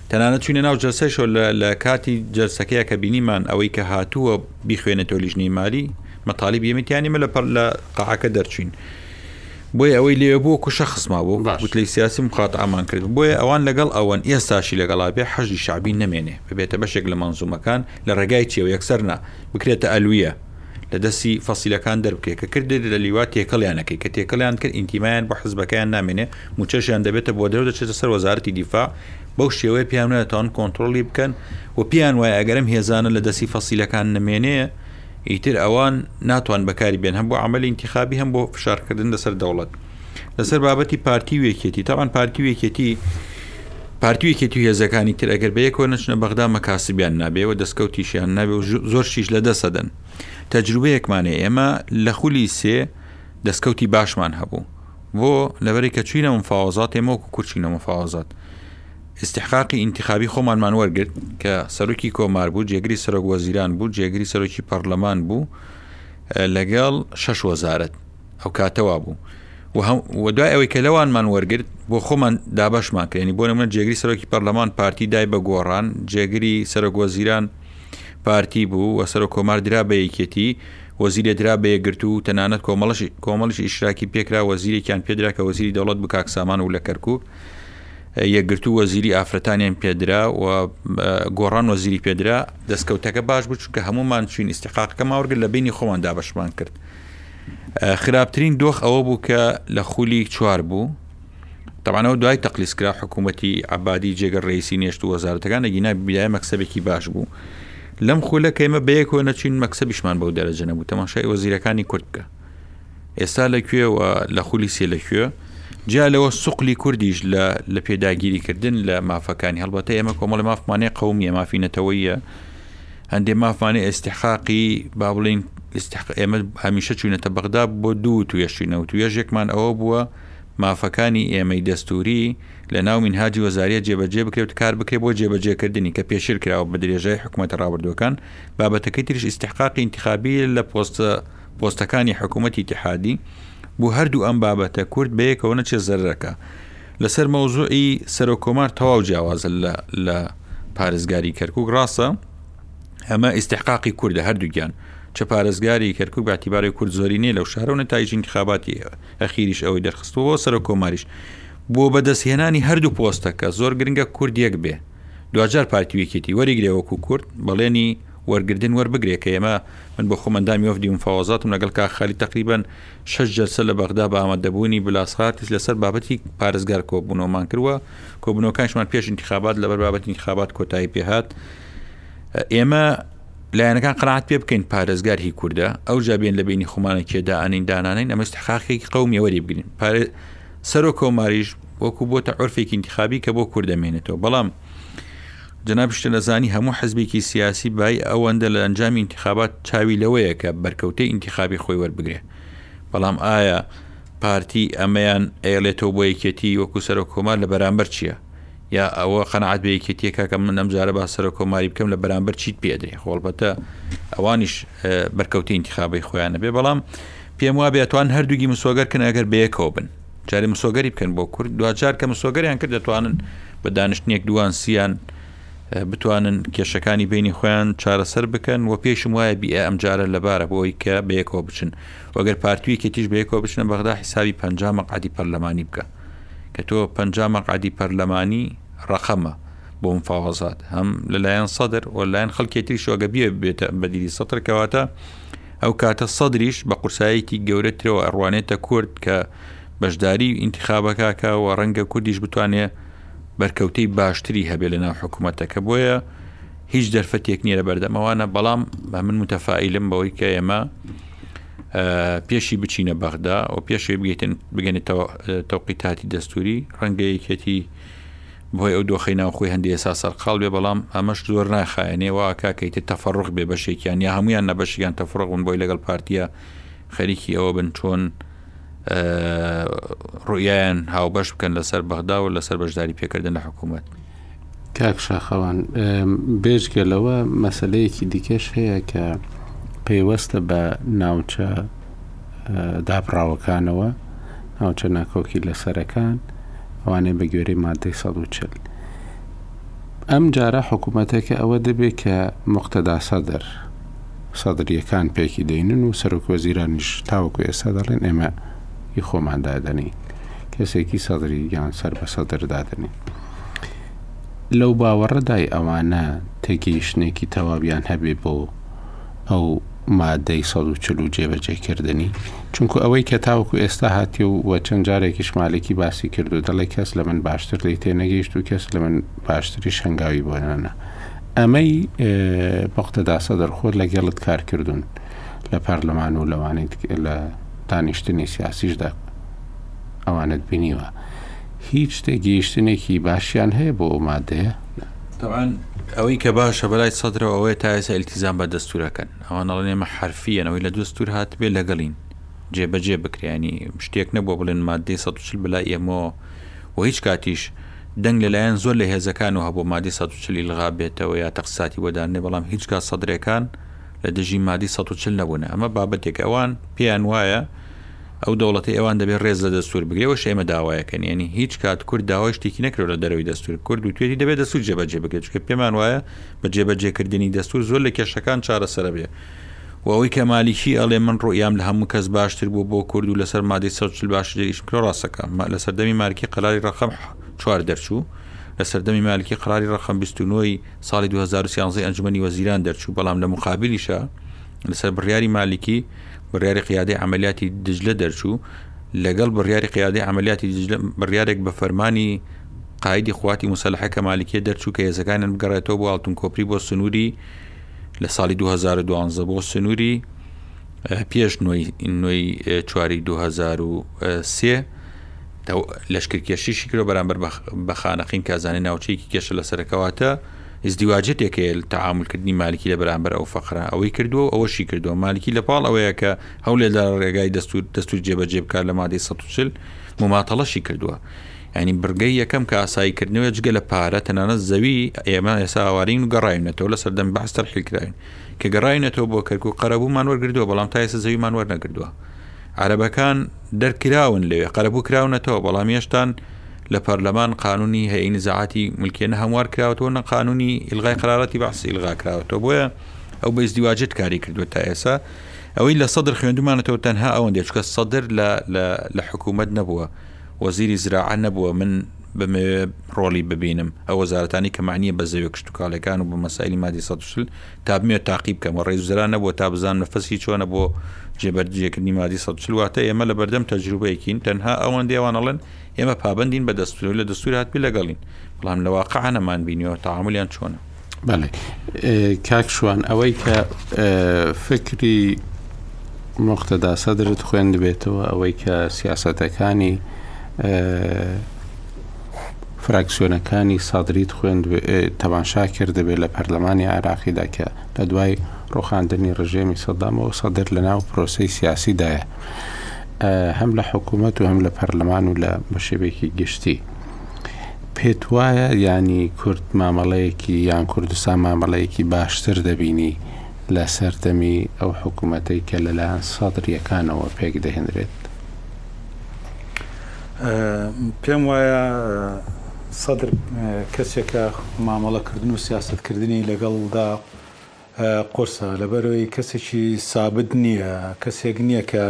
تەنانەت چووینە ناو جەلسەیشەوە لە لە کاتی جەلسەکەیە کە بینیمان ئەوەی کە هاتووە بیخوێنێتەوە لیژنەی مالی مەتالیب یەمەتیانی مە لە پەر لە قاعەکە دەرچوین بۆیە ئەوەی لێ بووە کوشە خسما بۆ باش. گوتلەی سیاسی مخات ئامان کرد بۆیە ئەوان لەگەڵ ئەوەن ئێستاشی لەگەڵا بێ حەشدی شعبی نەمێنێ ببێتە بەشێک لە مەنزومەکان لە ڕێگای چیەوە یەکسەر نا بکرێتە ئەلویە لە دەستی فەسیلەکان دەربکرێت کە کردێت لە لیوا تێکەڵیانەکەی کە تێکەڵیان کرد ئینتیمایان بۆ حزبەکەیان نامێنێ موچەشیان دەبێتە بۆ دەرەوە دەچێتە سەر وەزارەتی دیفاع بەو شێوەیە پێیان وایە تاوان کۆنترۆڵی بکەن و پێیان وایە ئەگەر ئەم هێزانە لە دەستی فەسیلەکان نمێنێ ئیتر ئەوان ناتوان بەکاری بێن هەم بۆ عملی انتخابی هەم بۆ فشارکردن لەسەر دەوڵەت لەسەر بابەتی پارتی وێکێتی تاوان پارتی وێکێتی پارتی وێکێتی و هێزەکانی تر ئەگەر بەیەکۆ نەچنە بەغدا مەکاسبیان نابێەوە دەستکەوتیشیان نابێ و زۆر شیش لە دەسەدەن تەجروبەیەکمانێ ئێمە لە خولی سێ دەستکەوتی باشمان هەبوو بۆ؟ لەبەرئ کە چوینە مفاوەزات ئێمە وەکو کورد چوینە مفاوەزات استحقاقی ئینتخابی خۆمانمان وەرگرت کە سەرۆکی کۆمار بوو جێگری سەرۆک وەزیران بوو جێگری سەرۆکی پەرلەمان بوو لەگەڵ شەش وەزارەت ئەو کاتەوا بوو و دوای ئەوەی کە لەوانمان وەرگرت بۆ خۆمان دابشمان کرێنی بۆ نمونە جێگری سەرۆکی پەرلەمان پارتی دای بە گۆڕان جێگری سەرۆک وەزیران پارتی بوو و سەرۆک کۆمار درا بە یەکێتی و وەزیرێ درا بە یەکگرتوو و تەنانەت کۆمەڵەشی کۆمەڵیشی ئیشراکی پێکرا وەزیرێکیان پێدرا کە وەزیری دەوڵەت بو کاک سامان و لە کەرکوک یەکگرتوو وەزیری ئافرەتانیان پێدرا و گۆڕان وەزیری پێدرا دەستکەوتەکە باش بوو چونکە هەمومان چوین ئیسیقاقەکە ماوەرگرت لە بینی خۆمان دابەشمان کرد خراپترین دۆخ ئەوە بوو کە لە خولی چوار بوو تەوانەوە دوای تەقلیسکرا حکوومەتی عبادی جێگە ڕێیسی نێشت و وەزارەتەکان نەگینا بیدای مەکسەبێکی باش بوو لەم خولە کە ئێمە بەیەکەوە نەچووین مەکسەبیشمان بەو دەرەجە نەبوو تەماشای وەزیرەکانی کورد بکە ئێستا لە کوێ و لە خولی سێ لە کوێ جیا لەوە سوقلی کوردیش لە لە پێداگیریکردن لە مافەکانی هەڵبەتە ئێمە کۆمەڵی مافمانێ قومیە مافی نەتەوەیە هەندێ مافمانێ ئێستحقاقی با بڵین ئێمە هەمیشە چوینەتە بەغدا بۆ دوو توێشینەوت توێژێکمان ئەوە بووە مافەکانی ئێمەی دەستوری لە ناو مینهاجی وەزاریە جێبەجێ بکرێ و کار بکرێ بۆ جێبەجێکردنی کە پێشێل کراوە بە درێژای حکومەتە ڕابردووەکان، بابەتەکەی تریش ئیستحقاقی ئینتخابییە لە پۆستە پۆستەکانی حکومەتی ئیتحادی، بۆ هەردوو ئەم بابەتە کورد بەیەکەوە نەچێ زەرەرەکە. لەسەر مەوزوعی سەرۆک کۆمار تەواو جیاوازە لە لە پارێزگاری کەرکوک، ڕاستە ئەمە ئیستحقاقی کوردە هەردووکیان، چ پارێزگاری کەرکوک بە ئیعتیباری کورد زۆری نیە لەو شارە و نەتایجی ئینتخاباتی ئەخیریش ئەوەی دەرخستووە و سەرۆک کۆماریش بۆ بەدەست هێنانی هەردوو پۆستەکە زۆر گرنگە کورد یەک بێ دواجار پارتی و یەکێتی وەریگرێ وەکو کورد بەڵێنی وەرگردن وەربگرێ کە ئێمە من بۆ خۆم ئەندامی وەفدی مفاوەزاتم لەگەڵ کاک خالید تەقریبەن شەش جەلسە لە بەغدا بە ئامادەبوونی بلاسغارتیس لەسەر بابەتی پارێزگار کۆبوونەوەمان کردوە کۆبوونەوەکانشمان پێش انتخابات لەبەر بابەتی انتخابات کۆتایی پێهات ئێمە لایەنەکان قەنات پێ بکەین پارێزگار هی کووردە ئەو جابێن لە بینی خۆمانە کێدا ئەنین دانانین ئەمە استحقاقێکی قومیەوەری بگرین سەرۆک کۆماریش وەکو بۆتە عورفێکی ئینتیخابی کە بۆ کورد دەمێنێتەوە بەڵام جەنابی شتەنەزانی هەموو حزبێکی سیاسی بای ئەوەندە لە ئەنجامی ئینتیخابات چاوی لەوەیە کە بەرکەوتەی ئینتیخابی خۆی وەربگرێ بەڵام ئایا پارتی ئەمەیان ئەیڵێتەوە بۆ یەکێتی وەکو سەرۆک کۆمار لە بەرامبەر چییە؟ یا ئەوە قەنەعات بە یەکێتیە کاکە من ئەمجارە با سەرۆک کۆماری بکەم لە بەرامبەر چیت پێدرێ خۆڵبەتە ئەوانیش بەرکەوتی انتخابی خۆیانە بێ بەڵام پێم وابێ ئەتوان هەردووگی مسۆگەر کن ئەگەر بەیەکەوە بن جارێ مسۆگەری بکەن بۆ کورد دواجار کە مسۆگەریان کرد دەتوانن بە دانیشتنێک دوان سییان بتوانن کێشەکانی بینی خۆیان چارەسەر بکەن و پێشم وایە بی ئەم جارە لەبارە بۆی کە بەیەکەوە بچن وەگەر پارتویەکی تیش بەیەکەوە بچنە بەغدا حیسابی پ مەقعدی پەرلەمانی بکە کە تۆ پ مەقعدی پەرلەمانی ڕقەمە بۆ مفاوەزات هەم لەلایەن سەدر و لایەن خەڵکێتیشەوەگە بێ بێتە بەدیری سەترکەواتە ئەو کاتە سەدریش بە قورسایەکی گەورەترەوە ئەڕوانێتە کورد کە بەشداری ئینتخابەکەکە و ڕەنگە کوردیش بتوانێت بەرکەوتەی باشتری هەبێ لە ناو حکوومەتەکە بۆیە هیچ دەرفەتێک نییە لە بەردەمەوانە بەڵام بە من متەفاعیلم بەوەی کە ئێمە پێشی بچینە بەغدا و پێشێ بگەێتن بگەنێتەوە تەوقیتاتی دەستوری ڕەنگەیەکێتی بەهۆی ئەو دۆخەی ناوخۆی هەندێ یەسا سەرقاڵ بێ بەڵام ئەمەش زۆر ناخایەنێ وا ئەکا کە ئیتر تەفەڕوق بێ بەشێکیان یا هەموویان نە بەشێکیان تەفڕق بن بۆی لەگەڵ پارتیە خەریکی ئەوە بن چۆن ڕوئیان هاوبەش بکەن لەسەر بەغدا و لەسەر بەشداری پێکردن لە حکوومەت کاک شاخەوان بێژگە لەوە مەسلەیەکی دیکەش هەیە کە پەیوەستە بە ناوچە دابڕاوەکانەوە ناوچە ناکۆکی لەسەرەکان ئەوانەی بە گوێرەی مادەی ١چل ئەم جارە حکوومەتەکە ئەوە دەبێت کە مختداسەدر سەدریەکان پێکی دەینن و سەرۆک وەزیرانیش تاوەکو ئێستا دەڵێن ئێمە ی خۆماندادنی کەسێکی سەدری یان سەر بە سەدردادنی لەو باوەڕەدای ئەوانە تێگەیشتێکی تەواویان هەبێ بۆ ئەو مادەی سەد و چل و جێبەجێ کردنی، چونکو ئەوەی کە تاوەکو ئێستا هاتیە و وە چەند جارێکیش مالکی باسی کردوە دەڵێ کەس لە من باشتر لێی تێ نەگەیشت و کەس لە من باشتریش هەنگاوی بۆ نەنا ئەمەی موقتەدا سەدر خۆت لە گەڵت کار کردون لە پارلەمان و لەوانی لە دانیشتنی سیاسیشدا ئەوانت بینیوە هیچ تێگەیشتنێکی باشیان هەیە بۆ ئەو مادەیە؟ تەبعەن ئەوەی کە باشە بەلای سەدرەوە ئەوەیە تا ئێستا ئیلتیزام بە دەستوورەکەن ئەوان ئەڵێن ئێمە حەرفیەن ئەوەی لە دەستوور هاتبێ لەگەڵین جێ بەجێ بکرێ ینی شتێک نەبووە بڵێن مادەی 140 بەلای ئێمەوە و هیچ کاتیش دەنگ لەلایەن زۆر لە هێزەکان و هەبوو مادەی 140 ئیلغا بێتەوە یا تەقساتی بۆدانێ بەڵام هیچ کات سەدرەکان لە دژی مادەی 140 نەبوون ئەمە بابەتێک ئەوان پێیان وایە ئەو دەوڵەتەی ئەوان دەبێت رێز لە دەستور بگرێ ئەوەش ئێمە داوایەکەن یانی هیچ کات کورد داوای شتێکی نەکرێت لە دەرەوەی دەستور کورد وتوێتی دەبێت دەستور جێبەجێ بکرێت چونکە پێمان وایە بە جێبەجێکردنی دەستور زۆر لە کێشەکان چارەسەرە بێ و ئەوەی کە مالیکی ئەڵێ من ڕوئیام لە هەموو کەس باشتر بوو بۆ کورد و لەسەر مادەی سەرچل باشتر ئیشم کرد ڕاستەکە لە سەردەمی مارکی قەراری ڕقم چوار دەرچوو لە سەردەمی مالکی قراری ڕقم 29 ساڵی 2013 ئەنجومی وەزیران دەرچوو بەڵام لە مقابلیشە لەسەر بڕیاری مالکی بڕیاری قیادەی عملیاتی دجلە دەرچوو لەگەڵ بڕیاری قیادەی عملیاتی دجلە بڕیارێک بە فەرمانی قایدی قواتی مسلحە کە مالکیە دەرچوو کە هێزەکانیان بگەڕێتەوە بۆ ئاڵتون کۆپری بۆ سنووری لە ساڵی 2012 بۆ سنووری پێش نوێی نوێی چواری 2023 لەشکرکێشیشی کرۆ بەرامبەر بە خانەقین کازانی ناوچەیەکی کێشە لە سەرکەواتە ئیزدیواجە تێکەیەل تەعامول کردنی مالکی لە بەرامبەر ئەو فەقرە ئەوەی کردووە و ئەوەشی کردووە مالکی لە پاڵ ئەوەیە کە هەولێدا ڕێگای دەستور دەستور جێبەجێ بکات لە مادەی سەد و چل موماتەڵەشی کردووە یعنی بڕگەی یەکەم کە ئاسایی کردنەوە جگە لە پارە تەنانەت زەوی ئێمە ئێسا ئاوارین و گەڕاینەتەوە لە سەردەم بەعس تەرحیل کراوین کە گەڕاینەتەوە بۆ کەرکوک قەرەبوومان وەرگردووە بەڵام تا ئێستا زەویمان وەرنەگردووە عەرەبەکان دەرکراون لەوێ قەرەبوو کراونەتەوە بەڵام یەشتان لە پەرلەمان قانونی هەیئەی نزاعاتی ملکیە نە هەموار کراوەتەوە نە قانونی ئیلغای قەراراتی بەعس ئیلغا کراوەتەوە بۆیە ئەو بە ئیزدیواجت کاری کردووە تا ئێسا ئەوەی لە سەدر خوێندمانەتەوە تەنها ئەوەندێ چکە سەدر لە لە حکوومەت نەبووە وەزیری زراعە نەبووە من بمەوێ ڕۆلی ببینم ئەو وەزارەتانی کە معنیە بە زەوێ کشتتوکالەکان و بە مەسایلی مادی ١ تا بمەوێت تاقی بکەم و ڕێزوزرا نەبووە تا بزانم نە فەسی چۆنە بۆ جێبەرجێکردنی مادی سە چل واتە ئێمە لە بەردەم تەجروبەیەکین تەنها ئەوان دێوانەڵێن ئێمە پابندین بە دەستور لە دەستور هاتبی لەگەڵین بەڵام لە واقع نەمان بینیەوە تاعاملیان چۆنە بەڵێ کاکشوان ئەوەی کە فکری مختدا سەدرت خوێندبێتەوە ئەوەی کە سیاستەکانی فراکسیۆنەکانی سەدریت خوێند تەماشا کردبێ لە پەرلەمانی عێراقیدا کە لە دوای ڕوخاندنی ڕژێمی سەدامەوە سەدر لە ناو پرۆسەی سیاسیدایە هەم لە حکوومەت و هەم لە پەرلەمان و لە بەشێوێکی گشتی پێت وایە ینی کورد مامەڵەیەکی یان کوردستان مامەڵەیەکی باشتر دەبینی لە سەردەمی ئەو حکوومەتەی کە لەلایەن سەدریەکانەوە پێک دەهێنرێت پێم وایە سەدر کەسێکە مامەڵەکردن و سیاسەتکردنی لەگەڵدا قورسە، لەبەرەوەی کەسێکی سابت نییە، کەسێک نییە کە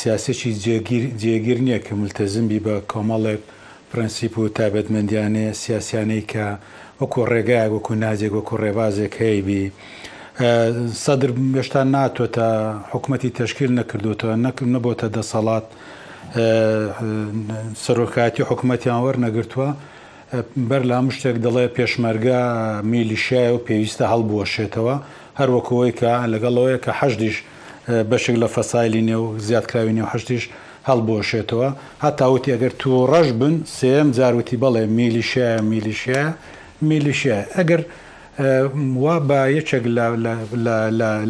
سیاسێکی جێگیر نییە کە مولتەزم بی بە کۆمەڵێک پرەنسیپ و تایبەتمەندیانەی سیاسیانەی کە وەکو ڕێگایەک وەکو ناجێک وەکو ڕێبازێک هەیبی سەدر هێشتا ناتۆتە حکومەتی تشکیل نەکردوتەوە نەکرد نەبۆتە دەسەڵات سەرۆکایەتی حکوومەتیان وەرنەگرتووە بەر لە هەموو شتێک دەڵێ پێشمەرگە میلیشای و پێویستە هەڵبوەشێتەوە هەروەکەوەی کە لەگەڵەوەیە کە حەشدیش بەشێک لە فەسایلی نێو زیادکراوی نێو حەشدیش هەڵبوەشێتەوە. هەتا وتی ئەگەر تووڕەش بن، سێیەم جار وتی بەڵێ میلیشیایە میلیشیایە میلیشیایە. ئەگەر وا بە یەکێک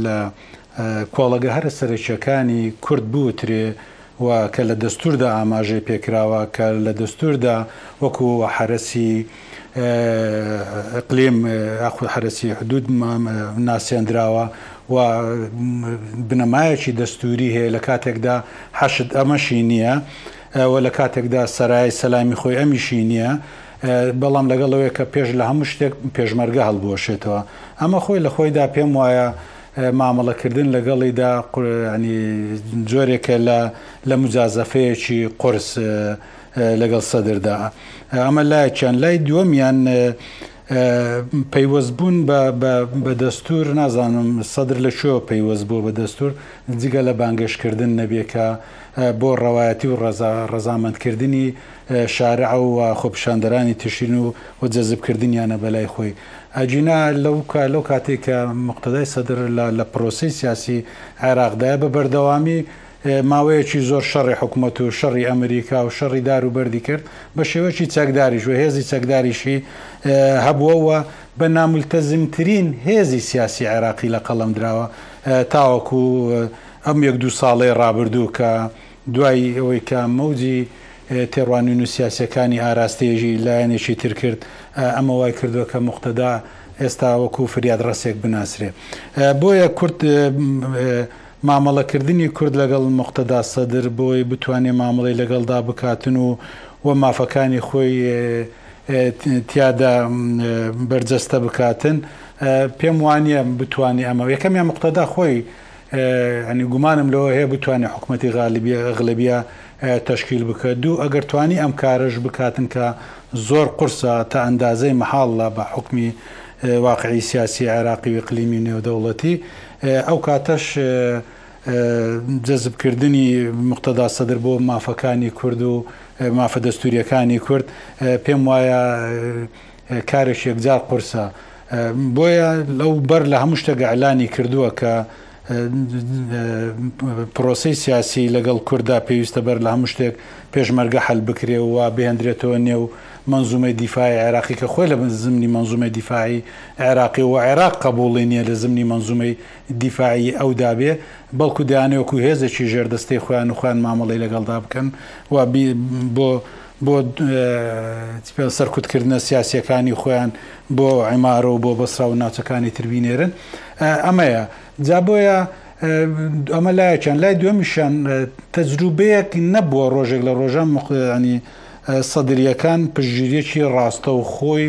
لە کۆڵەگە هەرە سەرەکییەکانی کورد بوترێ، و کە لە دەستووردا ئاماژەی پێکراوە کە لە دەستووردا وەکو حەرەسی ئقلیم یاخود حەرەسی حدود ناسێندراوە و بنەمایەکی دەستووری هەیە لە کاتێکدا حەشد ئەمەشی نییە و لە کاتێکدا سەرای سەلامی خۆی ئەمیشی نییە بەڵام لەگەڵ ئەوەیە کە پێش لە هەموو شتێک پێشمەرگە هەڵبوەشێتەوە ئەمە خۆی لە خۆیدا پێم وایە مامەڵەکردن لەگەڵیدا جۆرێکە لە موجازەفەیەکی قورس لەگەڵ سەدردا. ئەمە لایەکیان. لای دووەمیان پەیوەستبوون بە دەستوور، نازانم سەدر لە کوێوە پەیوەست بووە بە دەستوور، جگە لە بانگەشکردن نەبێ کە بۆ ڕەوایەتی و ڕەزامەندکردنی شارع و خۆپیشاندەرانی تشرین و جەزبکردنیانە بەلای خۆی. ئەگینا لەو کاتەی کە موقتەدای سەدر لە پرۆسەی سیاسی عێراقدایە بە بەردەوامی ماوەیەکی زۆر شەڕی حکومەت و شەڕی ئەمریکا و شەڕی دار و بەردی کرد بە شێوەیەکی چەکداریش و هێزی چەکداریشی هەبووە و بە نامولتەزمترین هێزی سیاسی عێراقی لە قەڵەم دراوە تاوەکو ئەم یەک دوو ساڵەی ڕابردوو کە دوای ئەوەی کە مەوجی تێڕوانین و سیاسییەکانی ئاراستەیەژی لایەنێکی تر کرد، ئەمە وای کردووە کە موقتەدا ئێستا وەکوو فریادڕەسێک بناسرێ. بۆیە کورد مامەڵەکردنی کورد لەگەڵ موقتەدا سەدر بۆی بتوانێ مامەڵەی لەگەڵدا بکاتن و و مافەکانی خۆی تیادا بەرجەستە بکاتن، پێم وا نییە بتوانێ ئەمە یەکەمیان موقتەدا خۆی یانی گومانم لەوە هەیە بتوانێت حکومەتی غالیبیە ئەغلەبیە تەشکیل بکە دوو ئەگەر توانی ئەم کارەش بکاتن کە زۆر قرسە تا ئەندازەی مەحاڵە بە حکمی واقعی سیاسی عێراقی و قلیمی نێودەوڵەتی ئەو کاتەش جەزبکردنی مقتەدا سەدر بۆ مافەکانی کورد و مافە دەستوریەکانی کورد پێم وایە کارێک یەکجار قورسە بۆیە لەو بەر لە هەموو شتێک ئەلانی کردووە کە پرۆسی سیاسی لەگەڵ کووردا پێویستە بەر لە هەموو شتێک پێشمەرگە حل بکرێ و بهێندرێتەوە نێو منزومەی دیفاعی عێراقی کە خۆی لە زمنی منزومەی دیفاعی عێراقی و عێراق قبولی نییە لە زمنی منزومەی دیفاعی ئەو دابێ بەڵکو دەیانەوەکو هێزێکی ژێردەستەی خۆیان و خۆیان مامەڵی لەگەڵدا بکەن و بۆ بۆ سەرکوتکردنە سیاسیەکانی خۆیان بۆ عمارە و بۆ بەسرا و ناوچەکانی تر بینێرن ئەمەیە جا بۆیە ئەمە لایەکیان لای دومیشان تەجروبەیەک نەبووە ڕۆژێک لە ڕۆژان مقدانی سەدریەکان پژگیریەکی ڕاستەوخۆی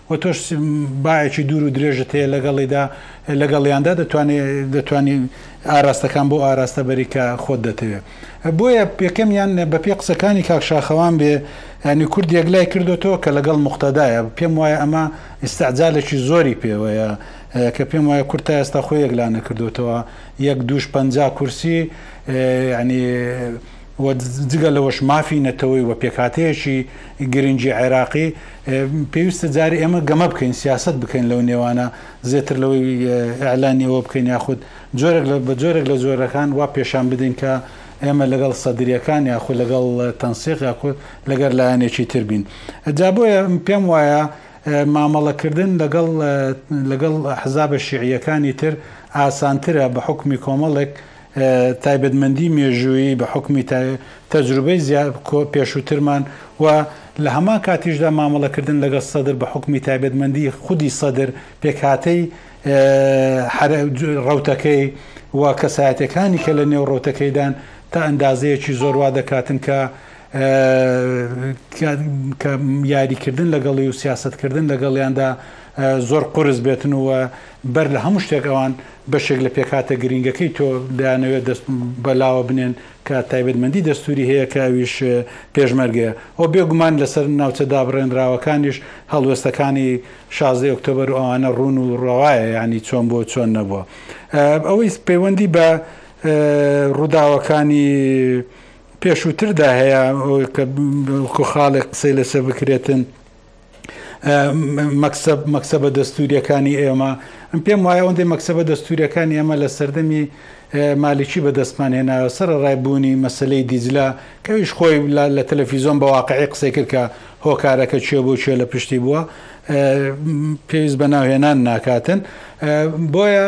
وە تۆش بایەکی دوور و درێژت هەیە لەگەڵیدا لەگەڵیاندا دەتوانی دەتوانی ئاراستەکان بۆ ئاراستە بەری کە خۆت دەتەوێ بۆیە یەکەمیان بە پێی قسەکانی کاک شاخەوان بێ یانی کورد یەکلای کردۆتەوە کە لەگەڵ موقتەدایە پێم وایە ئەمە ئیستعجالێکی زۆری پێوەیە کە پێم وایە کورد تا ئێستا خۆی یەکلا نەکردۆتەوە یەک دووش پەنجا کورسی یعنی وە جگە لەوەش مافی نەتەوەی وە پێکهاتەیەکی گرنگی عێراقی پێویستە جارێ ئێمە گەمە بکەین سیاسەت بکەین لەو نێوانە زێتر لەوەی ئیعلانی ئەوە بکەین یاخود جۆرێک لە بە جۆرێک لە جۆرەکان وا پێشان بدەین کە ئێمە لەگەڵ سەدریەکان یاخود لەگەڵ تەنسیق یاخود لەگەر لایەنێکی تر بین جا بۆیە پێم وایە مامەڵەکردن لەگەڵ لەگەڵ حزابە شیعیەکانی تر ئاسانترە بە حکمی کۆمەڵێک تایبەتمەندی مێژوویی بە حوکمی تەجروبەی زیاد پێشووترمان و لە هەمان کاتیشدا مامەڵەکردن لەگەڵ سەدر بە حوکمی تایبەتمەندی خودی سەدر، پێکهاتەی ڕەوتەکەی و کەسایەتیەکانی کە لە نێو ڕەوتەکەیدان تا ئەندازەیەکی زۆر وا دەکاتن کە یاریکردن لەگەڵی و سیاسەتکردن لەگەڵیاندا زۆر قورس بێتن و بەر لە هەموو شتێک ئەوان بەشێک لە پێکهاتە گرینگەکەی تۆ دەیانەوێت دەست بە لاوە بنێن کە تایبەتمەندی دەستووری هەیە کە ئەویش پێشمەرگەیە و بێ گومان لەسەر ناوچە دابڕێنراوەکانیش هەڵوێستەکانی شازدەی ئۆکتۆبەر و ئەوانە ڕوون و ڕەوایە یانی چۆن بووە چۆن نەبووە ئەوەی پەیوەندی بە ڕووداوەکانی پێشووتردا هەیە کە خاڵێک قسەی لەسەر بکرێتن مەکتەب مەکتەبە دەستووریەکانی ئێمە پێم وایە ئەوەندەی مەکتەبە دەستووریەکانی ئێمە لە سەردەمی مالیکی بەدەستمان هێناوە سەر ڕایبوونی مەسلەی دیجلا کەویش خۆی لە تەلەفیزۆن بە واقعی قسەی کرد کە هۆکارەکە چێ بۆ چێ لە پشتی بووە پێویست بە ناوهێنان ناکاتن بۆیە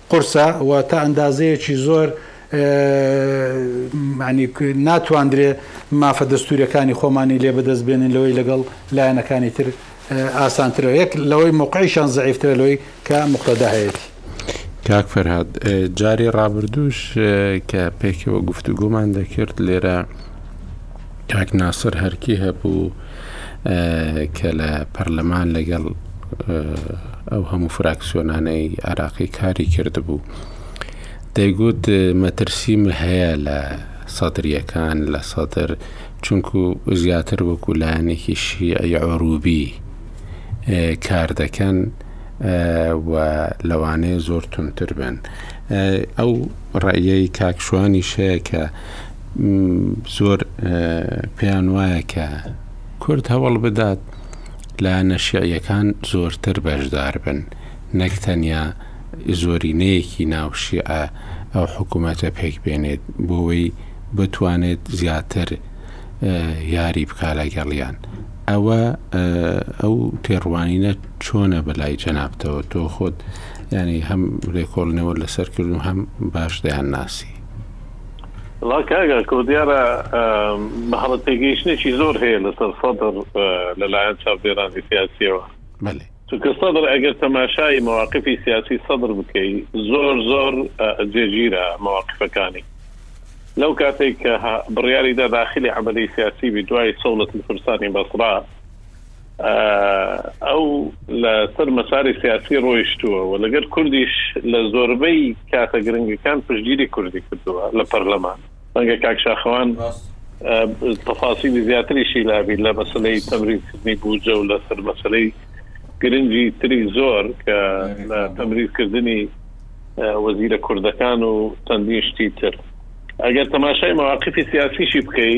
قورسە و تا ئەندازەیەکی زۆر ناتواندرێ مافە دەستووریەکانی خۆمانی لێ بەدەست بێنین لەوەی لەگەڵ لایەنەکانی تر ئاسانترە یەک لەوەی مۆقعیشان زەعیفترە لەوەی کە موقتەدا هەیەتی. کاک فەرهاد جاری ڕابردووش کە پێکەوە گفتوگۆمان دەکرد لێرە کاک ناسر هەر کێ هەبوو کە لە پەرلەمان لەگەڵ ئەو هەموو فراکسیۆنانەی عراقی کاری کردبوو دەیگوت مەترسیم هەیە لە سەدریەکان لە سەدر چونکو زیاتر وەکو لایەنێکی شیعی عروبی کار دەکەن و لەوانەیە زۆر تونتر بن ئەو ڕێی کاکشوانی شەیە کە زۆر پێیان وایە کە کورد هەوڵ بدات لایەنە شیعیەکان زۆرتر بەشدار بن نەک تەنیا زۆرینەیەکی ناو شیعە ئەو حکوومەتە پێک بێنێت بۆەوەی بتوانێت زیاتر یاری بکە لەگەڵیان ئەوە ئەو تێڕوانینە چۆنە بەلای جەنابتەوە تۆ خۆت ینی هەم لێکۆڵنەوە لەسەر کردن هەم باش دەیان ناسی ڵا کاگا کۆ دیارە بەهەڵە تێگەیشتنێکی زۆر هەیە لەسەر سەدر لەلایەن چاودێرانی سیاسیەوە چونکە سەدر ئەگەر تەماشای مەواقفی سیاسی سەدر بکەی زۆر زۆر جێگیرە مەواقفەکانی لەو کاتێک کە بڕیاریدا داخلی عملی سیاسی بی دوای سەولەتی کوردستانی بەسرا ئەو لە سەر مەساری سیاسی ڕۆیشتووە و لەگەر کوردیش لە زۆربەی کاتە گرنگەکان پشتگیری کوردی کردووە لە پەرلەمان ڕەنگە کاک شاخەوان تەفاسیلی زیاتریشی لابی لە مەسلەی تەمریزکردنی بوجە و لەسەر مەسلەی گرنگی تری زۆر کە لە تەمریزکردنی وەزیرە کوردەکان و چەندین شتی تر ئەگەر تەماشای مواقفی سیاسیشی بکەی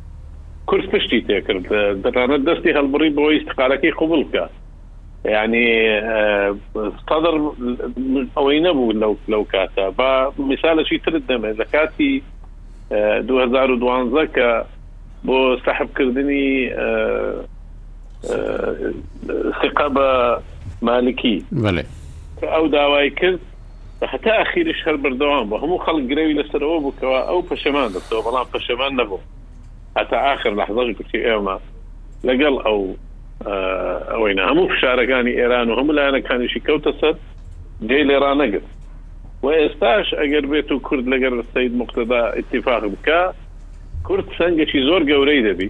کورد پشتی تێکرد تەنانەت دەستی هەڵبڕی بۆ ئەوەی ئیستقالەکەی قبوڵ بکا یعنی سەدر ئەوەی نەبوو لەو لەو کاتە با میسالەکی ترت دەمێ لە کاتی 2012 کە بۆ سەحبکردنی سقە بە مالکی ئەو داوای کرد و هەتا ئاخیریش هەر بەردەوام بوو، هەموو خەڵک گرەوی لەسەر ئەوە بوو کەوا ئەو پەشێمان دەبتەوە، بەڵام پەشێمان نەبوو، هەتا ئاخر لەحزەش گوتی ئێمە لەگەڵ ئەو ئەوەین، هەموو فشارەکانی ئێران و هەموو لایەنەکانیشی کەوتە سەر، جێی لێ ڕانەگرت و ئێستاش ئەگەر بێت و کورد لەگەر سەید موقتەدا ئیتیفاق بکا، کورد سەنگێکی زۆر گەورەی دەبی.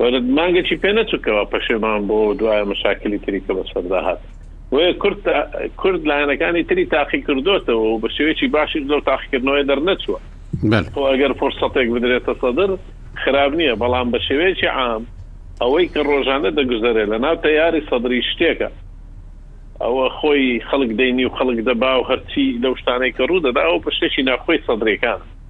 وەرد مانگەکی پێ نەچوو کەوا پەشێمان بۆ دوایە مەشاکلی تری کە بەسەردا هات وەیە کورد کورد لایەنەکانی تری تاقی کردوتەوە و بە شێوەیەکی باشیش لەو تاقیکردنەوەی دەرنەچووە خۆ ئەگەر فرسەتێک بدرێتە سەدر خراپ نییە بەڵام بە شێوەیەکی عام ئەوەی کە ڕۆژانە دەگوزەرێ لە ناو تەیاری سەدری شتێکە ئەوە خۆی خەڵک دەینی و خەڵک دەبا و هەرچی لەو شتانەی کە ڕوو دەدا ئەو بە شتێکی ناخۆی سەدرەکانە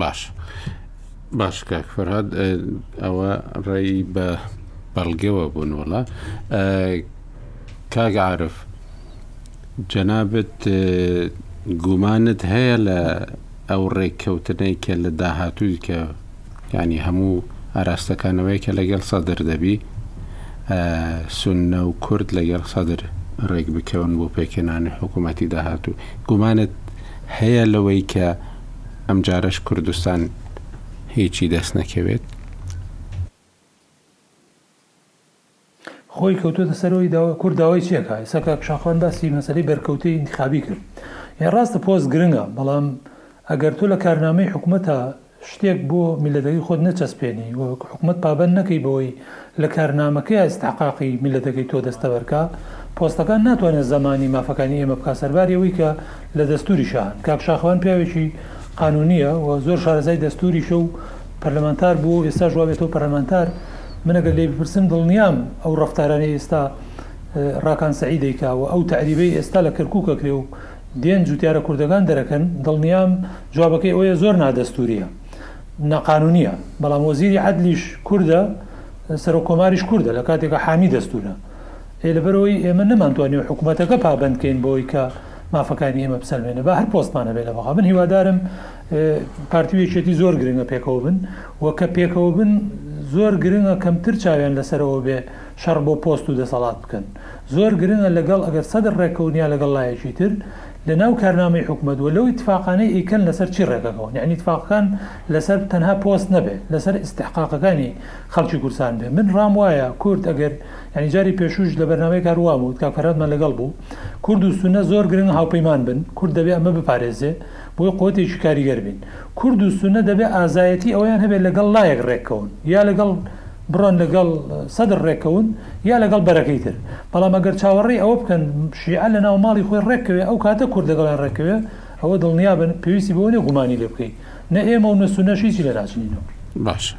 باش باش کاک فەرهاد ئەوە ڕێی بە بەڵگەوە بوون وڵا کاگ عاعرف جەنابەت گومانت هەیە لە ئەو ڕێککەوتنەی کە لە داهاتووی کە یانی هەموو ئاراستەکانەوەی کە لەگەڵ سەدر دەبی سونە و کورد لەگەڵ سەدر ڕێک بکەون بۆ پێکێنانی حکوومەتی داهاتوو گومانت هەیە لەوەی کە ئەم جارش کوردستان هیچی دەست نەکەوێت خۆی کەوتۆتە سەرەوەی داوای کورد داوای چی ئەکا ئێستا کاک شاخەوان باسی مەسەلەی بەرکەوتەی ئینتخابی کرد یە ڕاستە پۆست گرنگە بەڵام ئەگەر تۆ لە کارنامەی حکومەتا شتێک بۆ میلەتەکەی خۆت نەچەسپێنی و حکومەت پابەند نەکەی بەوەی لە کارنامەکەیا ئیستحقاقی میلەتەکەی تۆ دەستەبەر کا پۆستەکان ناتوانێت زەمانی مافەکانی ئێمە بکا سەرباری ئەوەی کە لە دەستوریشا هەن کاک شاخەوان پیاوێکی قانونیە و زۆر شارەزای دەستوریشە و پەرلەمانتار بووە و ئێستاش وابێتەوە پەرلەمانتار، من ئەگەر لێی بپرسن دڵنیام ئەو ڕەفتارانەی ئێستا ڕاکان سەعید دەیکا و ئەو تەعریبەی ئێستا لە کەرکووک ئەکرێ و دێن جووتیارە کوردەکان دەرەکەن دڵنیام جوابەکەی ئەوەیە زۆر نادەستوورییە ناقانونییە، بەڵام وەزیری عەدلیش کوردە سەرۆک کۆماریش کوردە لە کاتێکا حامی دەستوورە. ئێ لەبەرئەوەی ئێمە نەمانتوانیوە حکومەتەکە پابەندکەین بەوەی کە مافەکانی ئێمە بسەلمێنێ با هەر پۆستمان هەبێ لە بەغا من هیوادارم پارتی و یەکێتی زۆر گرنگە پێکەوە بن و کە پێکەوە بن زۆر گرنگە کەمتر چاویان لەسەرەوە بێ شەڕ بۆ پۆست و دەسەڵات بکەن زۆر گرنگە لەگەڵ ئەگەر سەدر ڕێکەون یا لەگەڵ لایەکی تر لەناو کارنامەی حکومەت و لەو اتفاقانەی ئەیکەن لەسەر چی ڕێکەکەون یعنی اتفاقەکان لەسەر تەنها پۆست نەبێ لەسەر ئیستحقاقەکانی خەڵکی کوردستان بێ من ڕام وایە کورد ئەگەر یعنی جاری پێشوش لە بەرنامەی کار وام وت کاک فەرهادمان لەگەڵ بوو کورد و سونە زۆر گرنگە هاوپەیمان بن کورد دەبێ ئەمە بپارێزێ بۆ قوتێکی کاریگەر بین کورد و سونە دەبێ ئازایەتی ئەوەیان هەبێ لەگەڵ لایەک ڕێککەون یا لەگەڵ بڕۆن لەگەڵ سەدر ڕێککەون یا لەگەڵ بەرەکەی تر بەڵام ئەگەر چاوەڕێی ئەوە بکەن شیعە لە ناو ماڵی خۆی ڕێککەوێ ئەو کاتە کورد لەگەڵیان ڕێککەوێ ئەوە دڵنیابن پێویستی بەوە نیە گومانی لێ بکەی نە ئێمە و نە سونەش هیچی لێ ناچنینەوە. باشە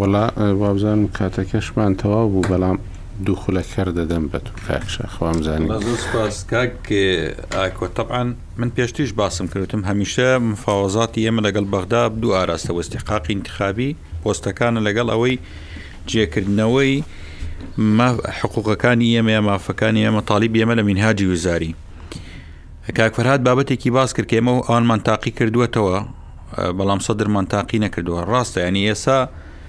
وەڵا وابزانم کاتەکەشمان تەواو بوو بەڵام دوو خولەکەر دەدەم بە تو کاک شاخ وامزانی. زۆر سپاس کاک ئاکۆ تەبعەن من پێشتریش باسم کردوتم هەمیشە مفاوەزاتی ئێمە لەگەڵ بەغدا دوو ئاراستە وەستیقاقی انتخابی پۆستەکانە لەگەڵ ئەوەی جێکردنەوەی ما حقوقەکانی ئێمە یا مافەکانی ئێمە تاالبی ئێمە لە مینهاجی وزاری کاک فەرهاد بابەتێکی باس کرد ئێمە و ئەوانمان تاقی کردووەتەوە بەڵام سەدرمان تاقی نەکردووە ڕاستە ینی ئێسا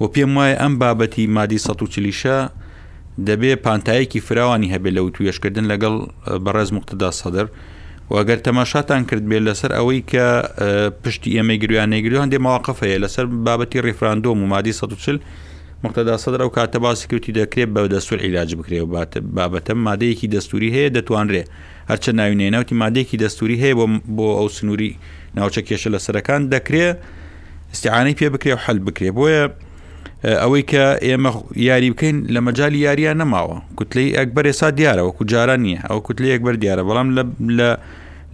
و پێم وایە ئەم بابەتی مادی سەد و چل شە دەبێ پانتایەکی فراوانی هەبێ لە وتوێژکردن لەگەڵ بەڕێز مقتدا سەدر و گەر تەماشاتان کرد بێ لەسەر ئەوەی کە پشتی ئێمەی گرویان نەگرویان دێ ماواقف هەیە لەسەر بابەتی ڕیفراندۆم و مادی 140 مقتدا سەدر ئەو کاتە باسی کردی دەکرێت بە دەستور عیلاج بکرێ و بابەتە مادەیەکی دەستوری هەیە دەتوانرێ هەرچە ناوی نێناوتی مادەیەکی دەستوری هەیە بۆ بۆ ئەو سنووری ناوچە کێشە لەسەرەکان دەکرێ استعانەی پێ بکرێ و حل بکرێ بۆیە ئەوەی کە ئێمە یاری بکەین لە مەجای یاریان نەماوە کوتلەی ئەکبەر ێسا دیارەوە کو جاران نییە ئەو کوتلی ئەکبەر دیارە بەڵام لە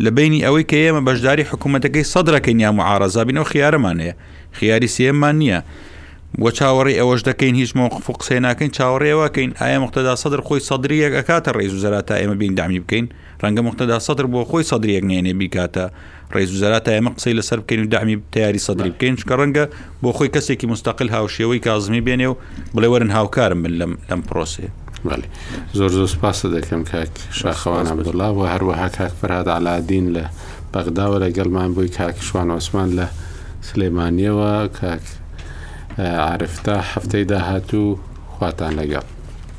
لە بینی ئەوەی کە ئێمە بەشداری حکوومەتەکەی سەدرەکەین یا معاارزابین و خیارەمان هەیە خیاری سێمان نییە وە چاوەڕی ئەوەش دەکەین هیچ مووقف و قسەی ناکەین چاوەڕێەوەکەین ئایا مختدا سەدر خۆی سەدرریەک ئەکاتە ڕێز و زەرا تا ئێمە بین دامی بکەین ڕەنگە موقتەدا سەدر بۆ خۆی سەدریەک نێنێ بیکاتە ڕێز وزرا تا ئێمە قسەی لەسەر بکەین و دامی تیاری سەدری بکەین چکە ڕەنگە بۆ خۆی کەسێکی مستەقل هاوشێوەی کازمی بێنێ و بڵێ وەرن هاوکارم بن لەم لەم پرۆسێ زۆر زۆر سپاسە دەکەم کاک شاخەوان عبدڵا و هەروەها کاک فەرهاد علادین لە بەغداوە لەگەڵمان بووی کاکشوان عوسمان لە سلێمانیەوە کاک عرفتا هەفتەی داهاتوو خواتان لەگەڵ.